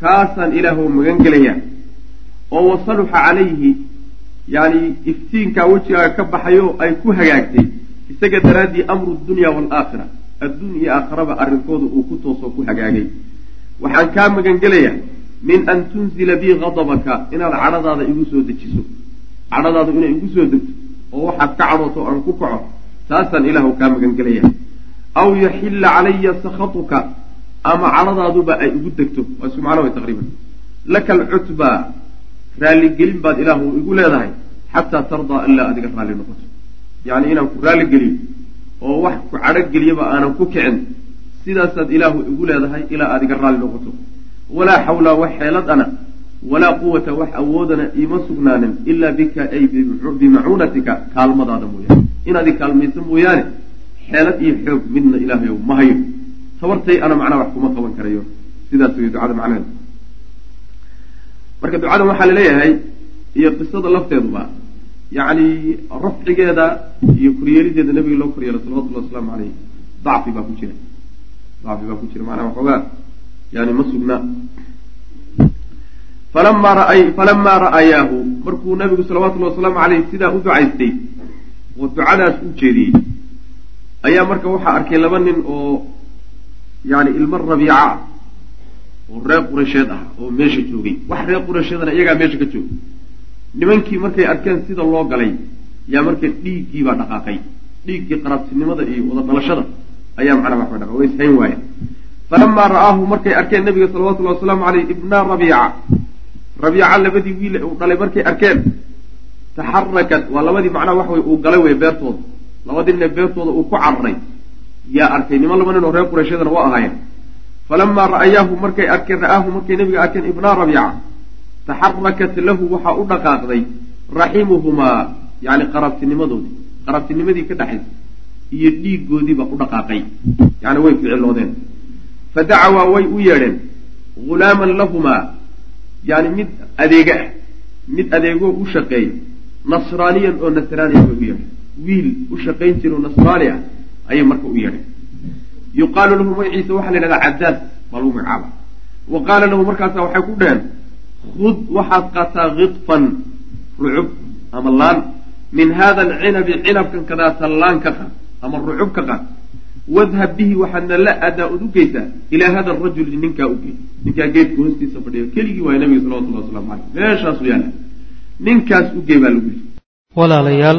kaasaan ilaahu magan gelayaa oo wasaluxa calayhi yacni iftiinkaa wejigaaga ka baxayo ay ku hagaagtay isaga daraaddii amru dunya waalaakhira adduun iyo aakharaba arrinkooda uu ku toosoo ku hagaagay. Waxaan kaa magan gelayaa min an tunzila bii qadabaka inaad cadhadaada igu soo dejiso. Cadhadaadu inay igu soo degto oo waxaad ka cadhooto aan ku kaco taasaan ilaahu kaa magan gelaya. Aw yaxilla calaya sakhatuka ama cadhadaaduba ay igu degto waa isku macno way taqriiban. Laka alcutbaa raalligelin baad ilaahu igu leedahay xataa tardaa ilaa adiga raalli noqoto. Yacni inaan ku raalligeliyo oo wax ku cadhogeliyaba aanan ku kicin sidaasaad ilaahu igu leedahay ilaa aad iga raalli noqoto. Walaa xawla wax xeeladana walaa quwata wax awoodana iima sugnaanin ilaa bika ay bimacuunatika kaalmadaada mooyaane. Inaad i kaalmayso mooyaane xeelad iyo xoog midna ilaahayow ma hayo tabartay ana macnaha wax kuma qaban karayo. Sidaas wey ducada macnaheeda marka ducadan waxaa la leeyahay iyo qisada lafteeduba yacni rafcigeeda iyo koryeelideeda nabiga loo koryeelo salawatullahi wasalaamu caleyh dacfi baa ku jira. Dacfi baa ku jira macnaha waxoogaa yani ma sugna. Falamaa raay falamaa ra'ayaahu markuu nabigu salawatullahi wasalaamu caleyh sidaa u ducaystay oo ducadaas u jeediyey ayaa marka waxaa arkay laba nin oo yani ilmo rabiica oo reer qureysheed ah oo meesha joogay. Wax reer qureysheedana iyagaa meesha ka jooga nimankii markay arkeen sida loo galay yaa marka dhiiggiibaa dhaqaaqay. Dhiiggii qaraabtinimada iyo wada dhalashada ayaa macnaa waxba dhaqa way ishayn waayeen. Falamaa ra'aahu markay arkeen nabiga salawatullahi wasalaamu caleyh ibna rabiica rabiica labadii wiil uu dhalay markay arkeen taxarakat waa labadii macnaha waxa wey uu galay wey beertooda. Labadii nin beertooda uu ku cararay yaa arkay niman laba nin oo reer qureyshyadana waa ahaayeen. Falamaa ra'ayaahu markay arkeen ra'aahu markay nabiga arkeen ibna rabiica taxarakat lahu waxaa u dhaqaaqday raximuhumaa yani qaraabtinimadoodii qaraabtinimadii ka dhexaysa iyo dhiigoodiiba u dhaqaaqay. Yani way ficiloodeen fadacawaa way u yeedheen hulaaman lahumaa yani mid adeega ah mid adeegoo u shaqeeya nasraaniyan oo nasraaniya bay u yeedheen wiil u shaqayn jiro nasraani ah ayay marka u yeedheen yuqaalu lahu magaciisa waxaa la yidhahdaa cadaad baa lagu magacaaba wa qaala lahu markaasa waxay ku dheheen khud waxaad qaataa khidfan rucub ama laan. Min hada alcinabi cinabkan kadaata laan ka qaad ama rucub ka qaad. Wadhab bihi waxaadna la adaa ud u geysaa ilaa hada arajuli ninkaa ugey ninkaa geedka hoostiisa fadhiya keligii waaya nabiga salawatullah waslamu caleyh meeshaasu yaalla ninkaas ugey baa lagu yiri
walaalayaal